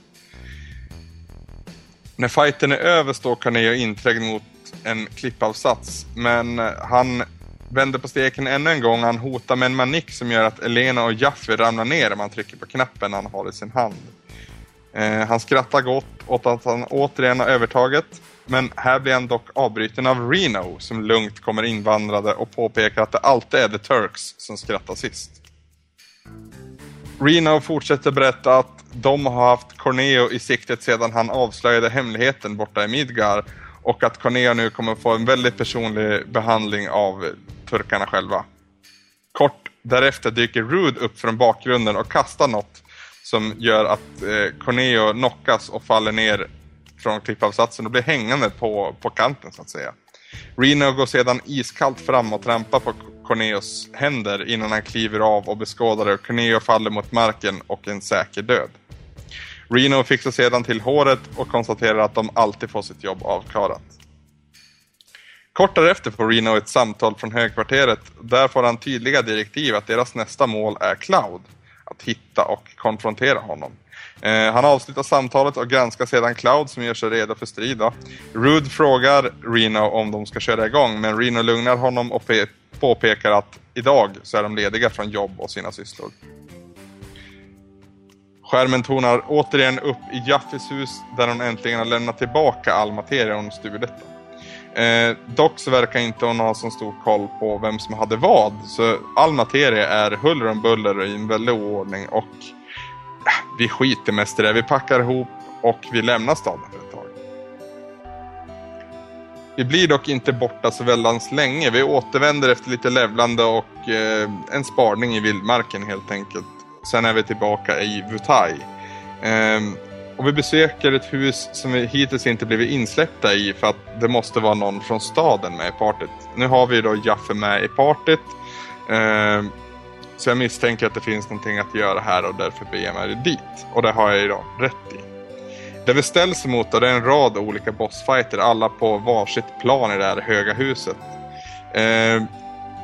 När fighten är över står Carneo inträngd mot en klippavsats men eh, han vänder på steken ännu en gång. Han hotar med en manik som gör att Elena och Jaffe ramlar ner om han trycker på knappen han har i sin hand. Eh, han skrattar gott åt att han återigen har övertaget. Men här blir han dock avbruten av Reno som lugnt kommer invandrande och påpekar att det alltid är The Turks som skrattar sist. Reno fortsätter berätta att de har haft Corneo i siktet sedan han avslöjade hemligheten borta i Midgar och att Corneo nu kommer få en väldigt personlig behandling av turkarna själva. Kort därefter dyker Rude upp från bakgrunden och kastar något som gör att eh, Corneo knockas och faller ner från klippavsatsen och blir hängande på, på kanten så att säga. Reno går sedan iskallt fram och trampar på Corneos händer innan han kliver av och beskådar det och Corneo faller mot marken och en säker död. Reno fixar sedan till håret och konstaterar att de alltid får sitt jobb avklarat. Kort därefter får Reno ett samtal från högkvarteret. Där får han tydliga direktiv att deras nästa mål är Cloud. Att hitta och konfrontera honom. Eh, han avslutar samtalet och granskar sedan Cloud som gör sig redo för strid. Då. Rude frågar Reno om de ska köra igång men Reno lugnar honom och påpekar att idag så är de lediga från jobb och sina sysslor. Skärmen tonar återigen upp i Jaffis hus där hon äntligen har lämnat tillbaka all materia hon stulit. Eh, dock så verkar inte hon ha så stor koll på vem som hade vad. Så all materia är huller om buller i en väldig oordning och vi skiter mest i det. Vi packar ihop och vi lämnar staden för ett tag. Vi blir dock inte borta så väldans länge. Vi återvänder efter lite levlande och eh, en sparning i vildmarken helt enkelt. Sen är vi tillbaka i Vutai. Ehm, och vi besöker ett hus som vi hittills inte blivit insläppta i för att det måste vara någon från staden med i partyt. Nu har vi då Jaffe med i partyt. Ehm, så jag misstänker att det finns någonting att göra här och därför beger jag mig dit. Och det har jag ju då rätt i. Det vi ställs emot är en rad olika bossfighter, alla på varsitt plan i det här höga huset. Eh,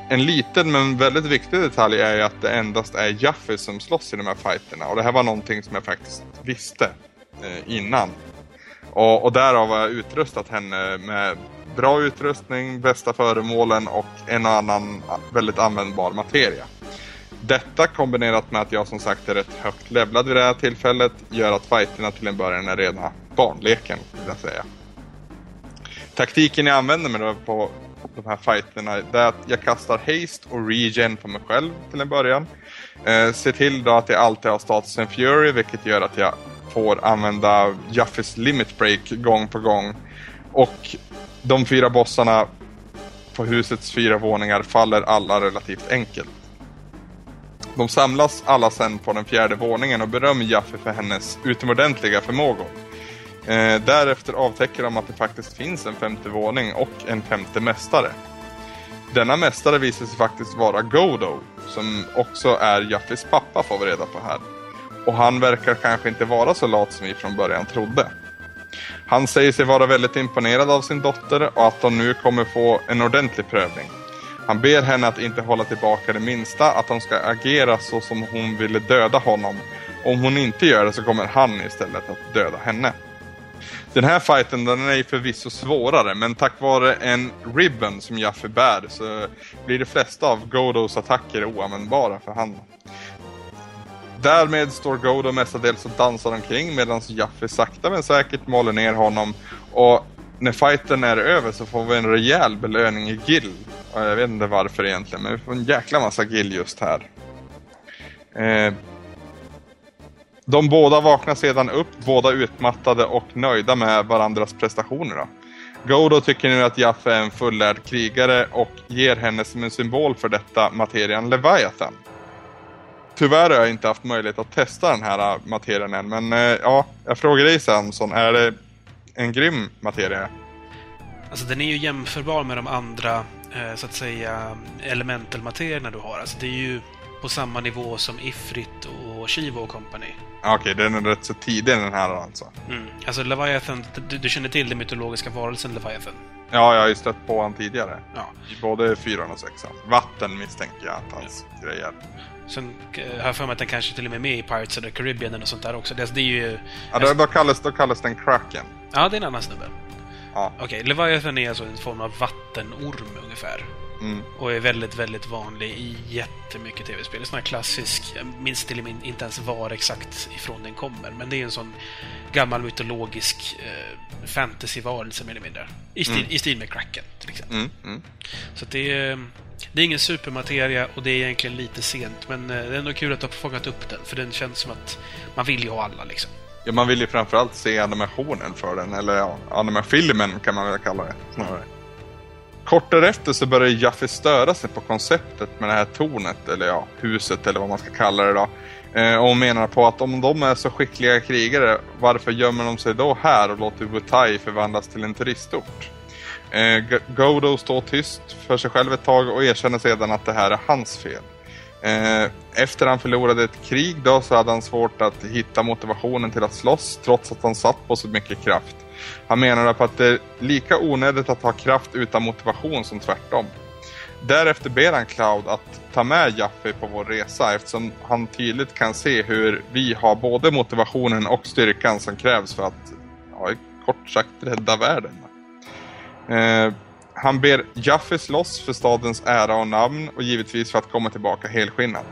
en liten men väldigt viktig detalj är ju att det endast är Jaffe som slåss i de här fighterna. Och det här var någonting som jag faktiskt visste eh, innan. Och, och därav har jag utrustat henne med bra utrustning, bästa föremålen och en och annan väldigt användbar materia. Detta kombinerat med att jag som sagt är rätt högt levlad vid det här tillfället gör att fighterna till en början är rena barnleken, vill jag säga. Taktiken jag använder mig på de här fighterna är att jag kastar haste och regen på mig själv till en början. Eh, ser till då att jag alltid har statusen Fury vilket gör att jag får använda Jaffes limit break gång på gång. Och de fyra bossarna på husets fyra våningar faller alla relativt enkelt. De samlas alla sen på den fjärde våningen och berömmer Jaffe för hennes utomordentliga förmågor. Eh, därefter avtäcker de att det faktiskt finns en femte våning och en femte mästare. Denna mästare visar sig faktiskt vara Godo, som också är Jaffes pappa får vi reda på här. Och han verkar kanske inte vara så lat som vi från början trodde. Han säger sig vara väldigt imponerad av sin dotter och att hon nu kommer få en ordentlig prövning. Han ber henne att inte hålla tillbaka det minsta, att hon ska agera så som hon ville döda honom. Om hon inte gör det så kommer han istället att döda henne. Den här fighten den är förvisso svårare, men tack vare en ribbon som Jaffe bär så blir de flesta av Godos attacker oanvändbara för honom. Därmed står Godo mestadels och dansar omkring medan Jaffe sakta men säkert maler ner honom och när fighten är över så får vi en rejäl belöning i gill. Och jag vet inte varför egentligen, men vi får en jäkla massa gill just här. Eh, de båda vaknar sedan upp, båda utmattade och nöjda med varandras prestationer. Då. Godo tycker nu att Jaffe är en fullärd krigare och ger henne som en symbol för detta materian Leviathan. Tyvärr har jag inte haft möjlighet att testa den här materien materian än, men eh, ja, jag frågar dig Samson, är det en grym materia? Alltså den är ju jämförbar med de andra, eh, så att säga, elementalmaterierna du har. Alltså det är ju på samma nivå som Ifrit och Shivo och Company. Ja, Okej, den är rätt så tidig den här alltså. Mm. Alltså Leviathan, du, du känner till den mytologiska varelsen Leviathan? Ja, jag har ju stött på han tidigare. Ja. I både fyran och sexan. Vatten misstänker jag att hans grejer. Sen eh, har jag för mig att den kanske till och med är med i Pirates of the Caribbean och sånt där också. Det, det är ju... Ja, då, då, kallas, då kallas den Kraken. Ja, det är en annan snubbe. Ja. Okej, Leviathan är alltså en form av vattenorm ungefär. Mm. Och är väldigt, väldigt vanlig i jättemycket tv-spel. Sån här klassisk, jag minns till och med inte ens var exakt ifrån den kommer, men det är en sån gammal mytologisk eh, fantasyvarelse mer eller mindre. I stil, Mm. i stil med Kraken, till exempel. Mm. Mm. Så det är, det är ingen supermateria och det är egentligen lite sent, men eh, det är ändå kul att du har fångat upp den, för den känns som att man vill ju ha alla liksom. Ja, man vill ju framförallt se animationen för den, eller ja, animafilmen kan man väl kalla det snarare. Kort därefter så börjar Jaffe störa sig på konceptet med det här tornet, eller ja, huset eller vad man ska kalla det då. Eh, och menar på att om de är så skickliga krigare, varför gömmer de sig då här och låter Wutai förvandlas till en turistort? Eh, Godo står tyst för sig själv ett tag och erkänner sedan att det här är hans fel. Eh, efter han förlorade ett krig då så hade han svårt att hitta motivationen till att slåss trots att han satt på så mycket kraft. Han menar på att det är lika onödigt att ha kraft utan motivation som tvärtom. Därefter ber han Cloud att ta med Jaffe på vår resa eftersom han tydligt kan se hur vi har både motivationen och styrkan som krävs för att, ja, kort sagt, rädda världen. Eh, han ber Jaffe slåss för stadens ära och namn och givetvis för att komma tillbaka helskinnad.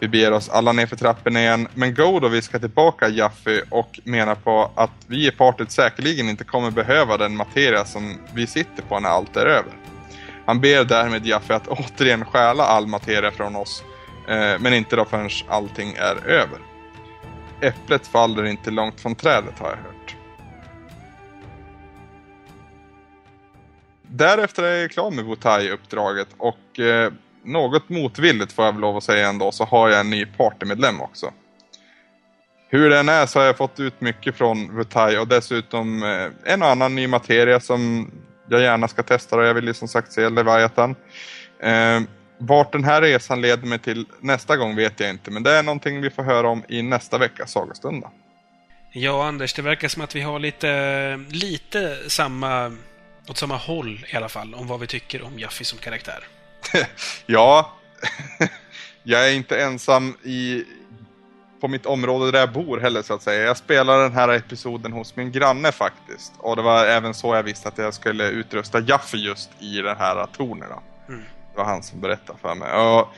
Vi beger oss alla ner för trappen igen, men Godo viskar tillbaka Jaffe och menar på att vi i partiet säkerligen inte kommer behöva den materia som vi sitter på när allt är över. Han ber därmed Jaffe att [laughs] återigen stjäla all materia från oss, eh, men inte då förrän allting är över. Äpplet faller inte långt från trädet har jag hört. Därefter är jag klar med Wutai-uppdraget och eh, något motvilligt får jag väl lov att säga ändå så har jag en ny partymedlem också. Hur den är så har jag fått ut mycket från Wutai och dessutom eh, en och annan ny materia som jag gärna ska testa och jag vill ju som sagt se Leviathan. Eh, vart den här resan leder mig till nästa gång vet jag inte, men det är någonting vi får höra om i nästa veckas sagostund. Ja, Anders, det verkar som att vi har lite, lite samma, åt samma håll i alla fall, om vad vi tycker om Jaffi som karaktär. [laughs] Ja, [laughs] jag är inte ensam i, på mitt område där jag bor heller så att säga. Jag spelar den här episoden hos min granne faktiskt. Och det var även så jag visste att jag skulle utrusta Jaffe just i den här tornen. Mm. Det var han som berättade för mig. Och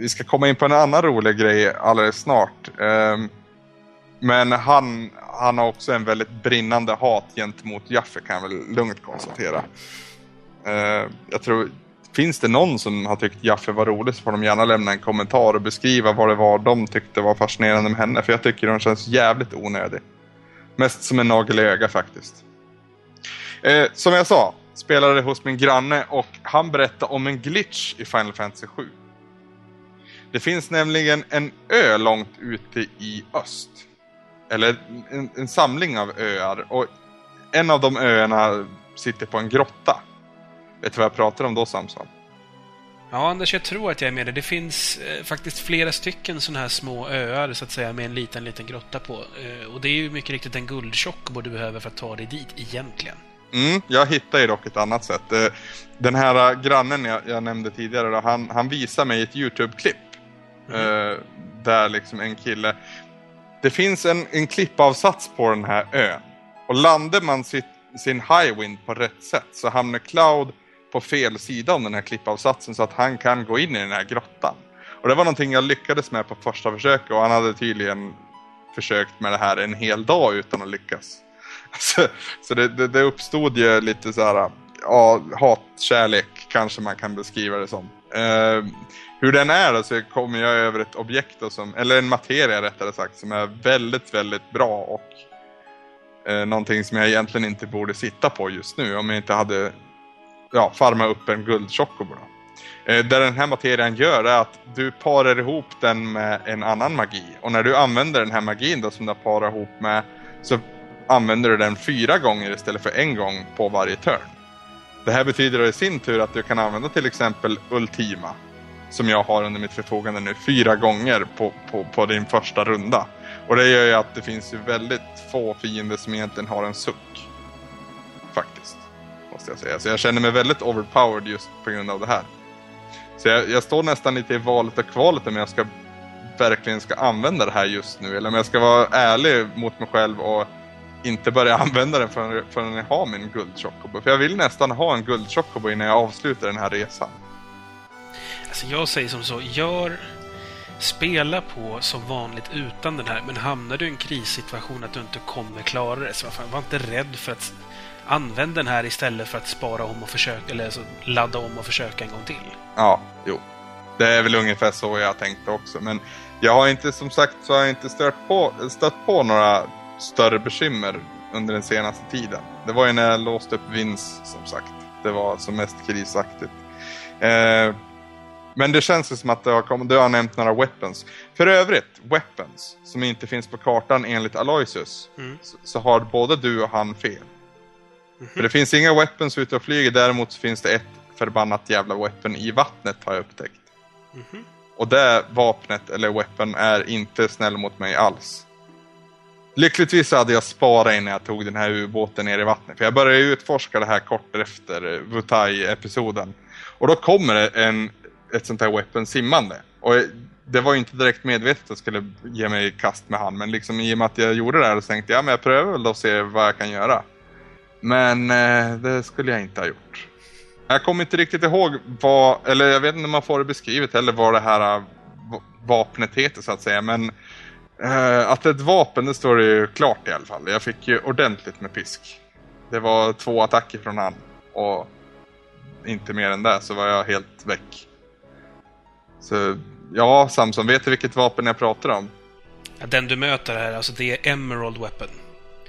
vi ska komma in på en annan rolig grej alldeles snart. Ehm, men han, han har också en väldigt brinnande hat gentemot Jaffe kan jag väl lugnt konstatera. Ehm, jag tror, finns det någon som har tyckt Jaffe var rolig så får de gärna lämna en kommentar och beskriva vad det var de tyckte var fascinerande med henne. För jag tycker hon känns jävligt onödig. Mest som en nagel i ögat faktiskt. Eh, som jag sa, spelade hos min granne och han berättade om en glitch i Final Fantasy 7. Det finns nämligen en ö långt ute i öst. Eller en, en samling av öar och en av de öarna sitter på en grotta. Vet du vad jag pratar om då Samson? Ja, Anders, jag tror att jag är med dig. Det finns eh, faktiskt flera stycken sådana här små öar, så att säga, med en liten, liten grotta på. Eh, och det är ju mycket riktigt en guldtjockbo du behöver för att ta dig dit, egentligen. Mm, jag hittar ju dock ett annat sätt. Eh, Den här eh, grannen jag, jag nämnde tidigare, då, han, han visar mig ett YouTube-klipp. eh, Där liksom en kille... Det finns en, en klippavsats på den här ön. Och landar man sitt, sin highwind på rätt sätt så hamnar Cloud på fel sida om den här klippavsatsen så att han kan gå in i den här grottan. Och det var någonting jag lyckades med på första försöket och han hade tydligen försökt med det här en hel dag utan att lyckas. [laughs] Så, så det, det, det uppstod ju lite så här, ja, hatkärlek kanske man kan beskriva det som. Eh, hur den är då, så kommer jag över ett objekt då som, eller en materia rättare sagt, som är väldigt, väldigt bra och eh, någonting som jag egentligen inte borde sitta på just nu om jag inte hade ja, farmat upp en guldchocobo. då. Eh, den här materian gör är att du parar ihop den med en annan magi. Och när du använder den här magin då som du parar ihop med så använder du den fyra gånger istället för en gång på varje turn. Det här betyder i sin tur att du kan använda till exempel Ultima som jag har under mitt förfogande nu fyra gånger på, på, på din första runda. Och det gör ju att det finns ju väldigt få fiender som egentligen har en suck. Faktiskt. Måste jag säga. Så jag känner mig väldigt overpowered just på grund av det här. Så jag, jag står nästan lite i valet och kvalet om jag ska verkligen ska använda det här just nu. Eller om jag ska vara ärlig mot mig själv och inte börja använda den förrän, förrän jag har min guldchocobo. För jag vill nästan ha en guldchocobo innan jag avslutar den här resan. Alltså jag säger som så, gör... Spela på som vanligt utan den här, men hamnar du i en krissituation att du inte kommer klara det, så var inte rädd för att använda den här istället för att spara om och försöka, eller alltså ladda om och försöka en gång till. Ja, jo. Det är väl ungefär så jag tänkte också. Men jag har inte, som sagt, så har jag inte stört på, stött på några större bekymmer under den senaste tiden. Det var ju när jag låste upp Vince, som sagt. Det var som mest krisaktigt. Eh, men det känns ju som att det har kommit, du har nämnt några weapons. För övrigt, weapons, som inte finns på kartan enligt Aloysius, Mm. så, så har både du och han fel. För det finns inga weapons ute och flyger, däremot finns det ett förbannat jävla weapon i vattnet har jag upptäckt. Mhm. Och det vapnet, eller weapon, är inte snäll mot mig alls. Lyckligtvis hade jag sparat innan jag tog den här ubåten ner i vattnet. För jag började utforska det här kort efter Wutai-episoden. Och då kommer det en, ett sånt här weapon simmande. Och det var ju inte direkt medvetet att jag skulle ge mig i kast med han. Men liksom i och med att jag gjorde det här så tänkte jag, ja men jag prövar väl då och ser vad jag kan göra. Men eh, det skulle jag inte ha gjort. Jag kommer inte riktigt ihåg vad, eller jag vet inte om man får det beskrivet heller vad det här eh, vapnet heter så att säga. Men eh, att ett vapen det står det ju klart i alla fall. Jag fick ju ordentligt med pisk. Det var två attacker från han. Och inte mer än det så var jag helt väck. Så ja, Samson, vet du vilket vapen jag pratar om? Den du möter här, alltså det är Emerald Weapon.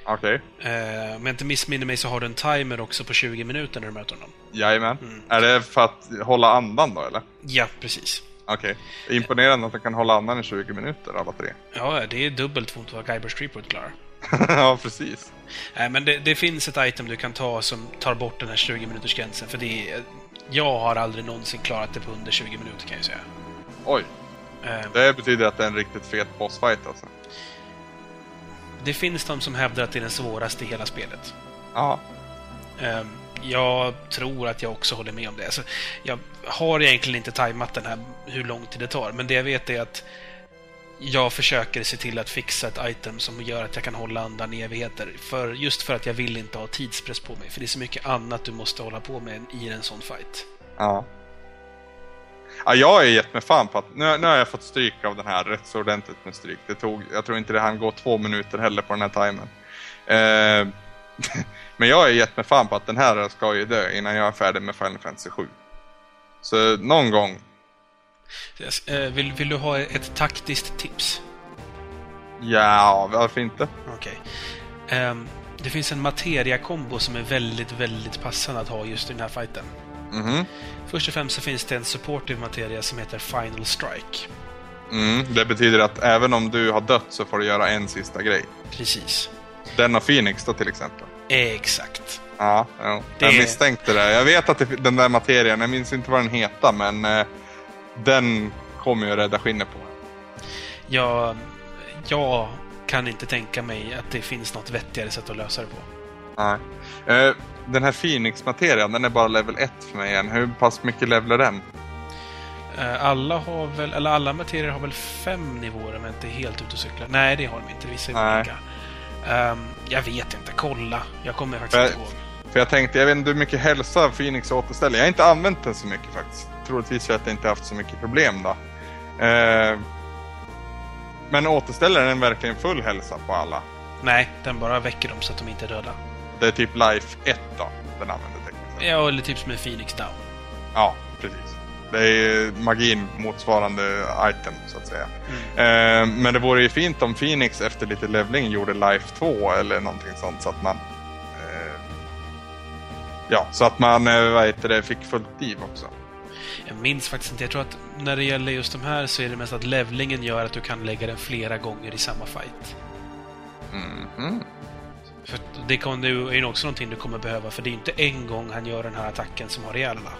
Okej, Eh, om jag inte missminner mig så har du en timer också på 20 minuter när du möter honom. jajamän. Mm. Är det för att hålla andan då eller? Ja, precis. Okej. Imponerande att den kan hålla andan i 20 minuter alla tre. Ja, det är dubbelt mot vad Guybrush Threepwood klarar. [laughs] ja, precis. Nej, men det, det finns ett item du kan ta som tar bort den här 20 minuters gränsen för det är Jag har aldrig någonsin klarat det på under 20 minuter kan jag säga. Oj, Eh, det betyder att det är en riktigt fet bossfight alltså. Det finns de som hävdar att det är den svåraste i hela spelet. Ja. Ehm, Jag tror att jag också håller med om det. Alltså, jag har egentligen inte tajmat den här hur lång tid det tar, men det jag vet är att jag försöker se till att fixa ett item som gör att jag kan hålla andan i evigheter. För, just för att jag vill inte ha tidspress på mig. För det är så mycket annat du måste hålla på med i en sån fight. Ja. Ja, jag har gett mig fan på att nu, nu har jag fått stryk av den här rätt så ordentligt med stryk. Det tog, jag tror inte det hann gå två minuter heller på den här timern. Eh, [laughs] men jag har gett mig fan på att den här ska ju dö innan jag är färdig med Final Fantasy 7. Så någon gång. Eh, Vill, vill du ha ett taktiskt tips? Ja, varför inte? Okej. Ehm, det finns en materia-kombo som är väldigt, väldigt passande att ha just i den här fighten. Mhm. Först och främst så finns det en supportive materia som heter Final Strike. Mm, det betyder att även om du har dött så får du göra en sista grej. Precis. Den av Phoenix då till exempel. Exakt. Ja, ja. Det- jag misstänkte det. Jag vet att det, den där materien, jag minns inte vad den heter, men eh, den kommer ju rädda skinnet på mig. Jag, kan inte tänka mig att det finns något vettigare sätt att lösa det på. Nej. Eh, den här Phoenix-materian, den är bara level 1 för mig än. Hur pass mycket levelar den? Eh, Alla har väl, eller alla materier har väl fem nivåer om jag inte är helt ute och cyklar. Nej, det har de inte. Vissa är olika. Ehm, jag vet inte. Kolla. Jag kommer faktiskt Äh, inte ihåg. För jag tänkte, jag vet inte hur mycket hälsa Phoenix återställer. Jag har inte använt den så mycket faktiskt. Troligtvis för att jag inte haft så mycket problem då. Eh, men återställer den verkligen full hälsa på alla? Nej, den bara väcker dem så att de inte är döda. Det är typ Life 1 då, den använder tekniskt. Ja, eller typ som en Phoenix Down. Ja, precis. Det är magin motsvarande item, så att säga. Mm. Eh, men det vore ju fint om Phoenix efter lite levling gjorde Life 2 eller någonting sånt så att man... Eh, ja, så att man, eh, vad heter det, fick fullt liv också. Jag minns faktiskt inte. Jag tror att när det gäller just de här så är det mest att levlingen gör att du kan lägga den flera gånger i samma fight. Mhm. För det kan du, är ju också någonting du kommer behöva, för det är inte en gång han gör den här attacken som har ihjäl alla.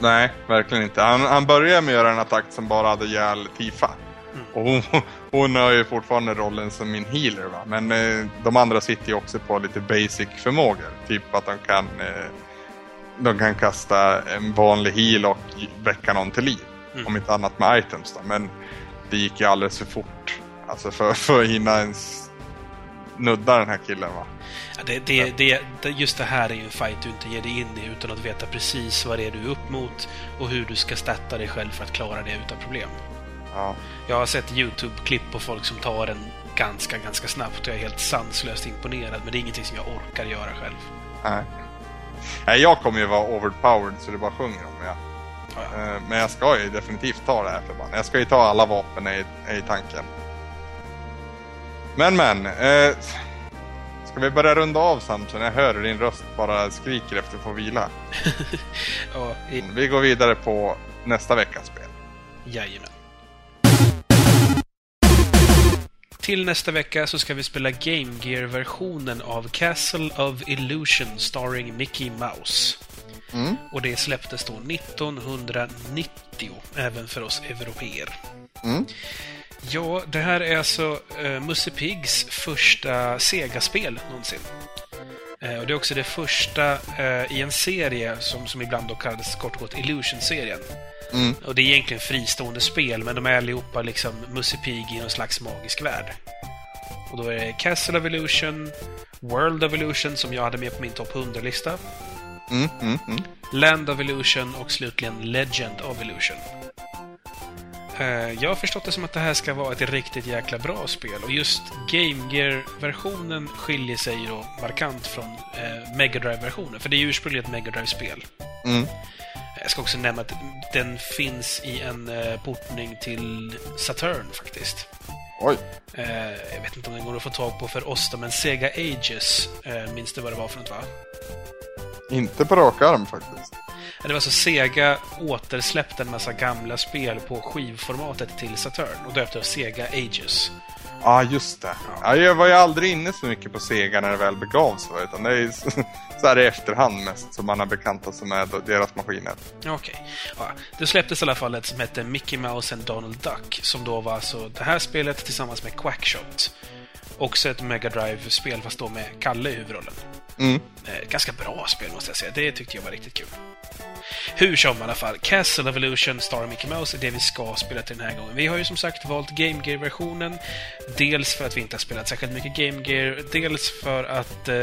Nej, verkligen inte. Han, han började med att göra en attack som bara hade ihjäl Tifa. Mm. Och hon, [laughs] hon har ju fortfarande rollen som min healer va. Men eh, de andra sitter ju också på lite basic förmågor. Typ att de kan, eh, de kan kasta en vanlig heal och väcka någon till liv. Mm. Om inte annat med items då. Men det gick ju alldeles för fort. Alltså för, för att hinna ens nudda den här killen va. Det, det, det, just det här är ju en fight du inte ger dig in i utan att veta precis vad det är du är upp mot och hur du ska statta dig själv för att klara det utan problem. Ja. Jag har sett YouTube-klipp på folk som tar den ganska, ganska snabbt och jag är helt sanslöst imponerad, men det är ingenting som jag orkar göra själv. Nej. Nej, jag kommer ju vara overpowered så det bara sjunger om jag. Ja, ja. Eh, Men jag ska ju definitivt ta det här förbannet. Jag ska ju ta alla vapen i, i tanken. Men men. Eh, ska vi börja runda av Samson? Jag hör hur din röst bara skriker efter att få vila. [laughs] Ja, i- Vi går vidare på nästa veckas spel. Jajamän. Till nästa vecka så ska vi spela Game Gear-versionen av Castle of Illusion starring Mickey Mouse. Mm. Och det släpptes då 1990, även för oss europeer. Mm. Ja, det här är alltså uh, Musse Pigs första Sega-spel någonsin. Eh, och det är också det första eh, i en serie som, som ibland då kallades kort och gott Illusion-serien. Mm. Och det är egentligen fristående spel, men de är allihopa liksom Musse Pig i någon slags magisk värld. Och då är det Castle of Illusion, World of Illusion, som jag hade med på min topp 100-lista, Mm, mm, mm. Land of Illusion och slutligen Legend of Illusion. Eh, Jag har förstått det som att det här ska vara ett riktigt jäkla bra spel och just Game Gear-versionen skiljer sig då markant från eh, Mega Drive-versionen, för det är ju ursprungligen ett Mega Drive-spel. Mm. Jag ska också nämna att den finns i en eh, portning till Saturn faktiskt. Oj. Eh, jag vet inte om den går att få tag på för oss då, men Sega Ages, eh, minns du vad det var för något va? Inte på rak arm faktiskt. Det var så Sega återsläppte en massa gamla spel på skivformatet till Saturn och döpte av Sega Ages. Ja, just det. Ja, jag var ju aldrig inne så mycket på Sega när det väl begav sig. Utan det är ju [laughs] så, så här i efterhand mest som man har bekantat sig med deras maskiner. Okej. Ja, det släpptes i alla fall ett som hette Mickey Mouse and Donald Duck. Som då var alltså det här spelet tillsammans med Quackshot. Också ett Mega Drive-spel fast då med Kalle i huvudrollen. Mm. Eh, ganska bra spel måste jag säga. Det tyckte jag var riktigt kul. Hur som i alla fall, Castle of Illusion Star Mickey Mouse är det vi ska spela till den här gången. Vi har ju som sagt valt Game Gear-versionen. Dels för att vi inte har spelat särskilt mycket Game Gear, dels för att eh,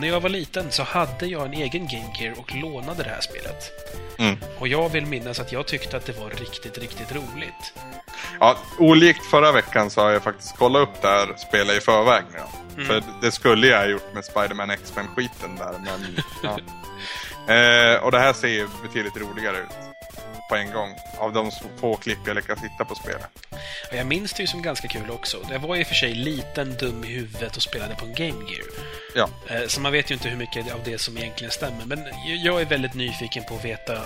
när jag var liten så hade jag en egen Game Gear och lånade det här spelet. Mm. Och jag vill minnas att jag tyckte att det var riktigt, riktigt roligt. Ja, olikt förra veckan så har jag faktiskt kollat upp det här spelet i förväg nu. då. För det skulle jag ha gjort med Spider-Man X-Men-skiten där, men... [laughs] ja. eh, och det här ser ju betydligt roligare ut. På en gång. Av de få klipp jag lyckas hitta på spelet. Jag minns det ju som ganska kul också. Det var i och för sig liten, dum i huvudet och spelade på en Game Gear. Ja. Eh, Så man vet ju inte hur mycket av det som egentligen stämmer. Men jag är väldigt nyfiken på att veta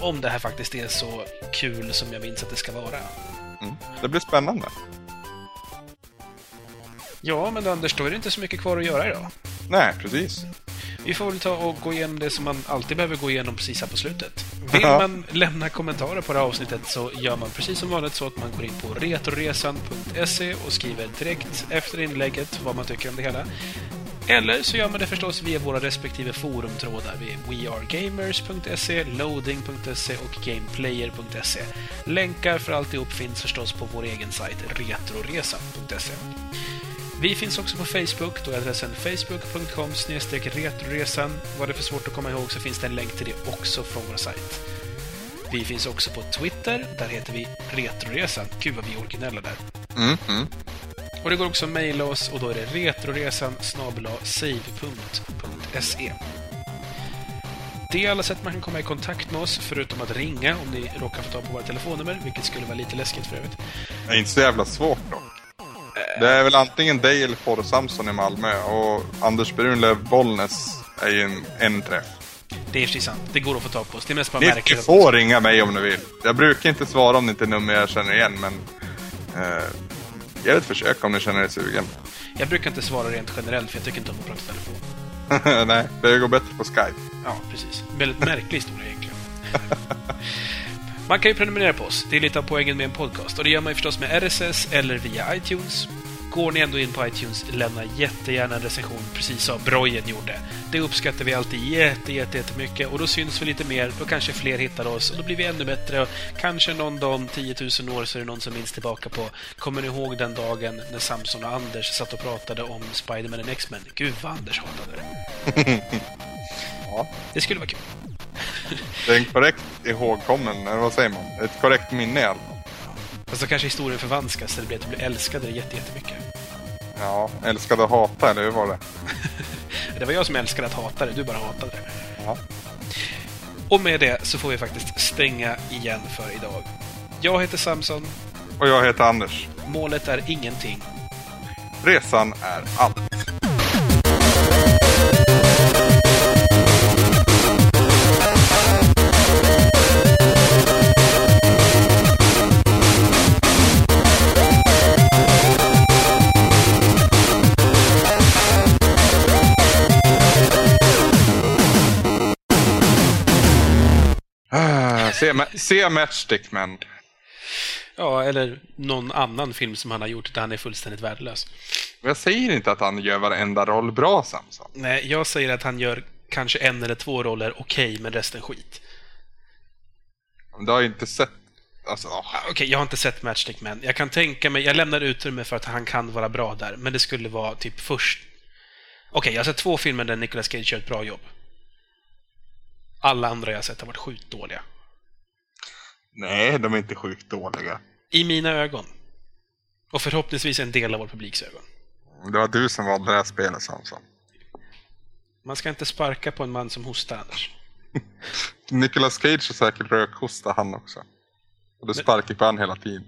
om det här faktiskt är så kul som jag minns att det ska vara. Mm. Det blir spännande. Ja, men Anders, då är det inte så mycket kvar att göra idag. Nej, precis. Vi får väl ta och gå igenom det som man alltid behöver gå igenom precis här på slutet. Vill man lämna kommentarer på det här avsnittet så gör man precis som vanligt så att man går in på retroresan.se och skriver direkt efter inlägget vad man tycker om det hela. Eller så gör man det förstås via våra respektive forumtrådar vid wearegamers.se, loading.se och gameplayer.se. Länkar för alltihop finns förstås på vår egen sajt retroresan.se. Vi finns också på Facebook, då är adressen facebook.com retroresan. Var det för svårt att komma ihåg så finns det en länk till det också från vår sajt. Vi finns också på Twitter, där heter vi Retroresan. Gud vad vi är originella där. Mm, mm. Och det går också att mejla oss och då är det retroresan save.se. Det är alla sätt man kan komma i kontakt med oss, förutom att ringa om ni råkar få ta på våra telefonnummer, vilket skulle vara lite läskigt för övrigt. Det är inte så jävla svårt dock. Det är väl antingen dig eller Fåre Samson i Malmö och Anders Brunlöv Bollnäs är ju en, en träff. Det är precis sant. Det går att få tag på oss. Det är mest bara Ni, ni märkligt. att- får ringa mig om ni vill. Jag brukar inte svara om det inte är nummer jag känner igen, men... Eh, gör ett försök om ni känner er sugen. [laughs] Jag brukar inte svara rent generellt, för jag tycker inte om att prata telefon. Nej, det går bättre på Skype. Ja, precis. Väldigt märklig historia egentligen. Man kan ju prenumerera på oss. Det är lite av poängen med en podcast. Och det gör man ju förstås med RSS eller via iTunes. Går ni ändå in på iTunes, lämna jättegärna en recension, precis som Brojen gjorde. Det uppskattar vi alltid jätte, jätte, jättemycket och då syns vi lite mer, då kanske fler hittar oss och då blir vi ännu bättre. Och kanske någon dag om 10 000 år så är det någon som minns tillbaka på Kommer ni ihåg den dagen när Samson och Anders satt och pratade om Spiderman och X-Men? Gud vad Anders hatade det. [laughs] Ja. Det skulle vara kul. Det är en korrekt ihågkommen, eller vad säger man? Ett korrekt minne i alla fall. Fast då kanske historien förvanskas så det blir att du blir älskad jätte- jättemycket. Ja, älskade att hata, eller hur var det? [laughs] Det var jag som älskade att hata det, du bara hatade det. Ja. Och med det så får vi faktiskt stänga igen för idag. Jag heter Samson. Och jag heter Anders. Målet är ingenting. Resan är allt. Se, se Matchstick Man. Ja, eller någon annan film som han har gjort där han är fullständigt värdelös. Jag säger inte att han gör varenda roll bra, Samson. Nej, jag säger att han gör kanske en eller två roller okej, men resten skit. Du har ju inte sett... Alltså. Ah, Okej, jag har inte sett Matchstick Man. Jag kan tänka mig, jag lämnar utrymme för att han kan vara bra där, men det skulle vara typ först... Okej, jag har sett två filmer där Nicolas Cage gör ett bra jobb. Alla andra jag har sett har varit sjukt dåliga. Nej, de är inte sjukt dåliga. I mina ögon. Och förhoppningsvis en del av vår publiks ögon. Det var du som valde det här spelet, Samson. Man ska inte sparka på en man som hostar, Anders. [laughs] Nicolas Cage är säkert rökhosta han också. Och du sparkar på han hela tiden.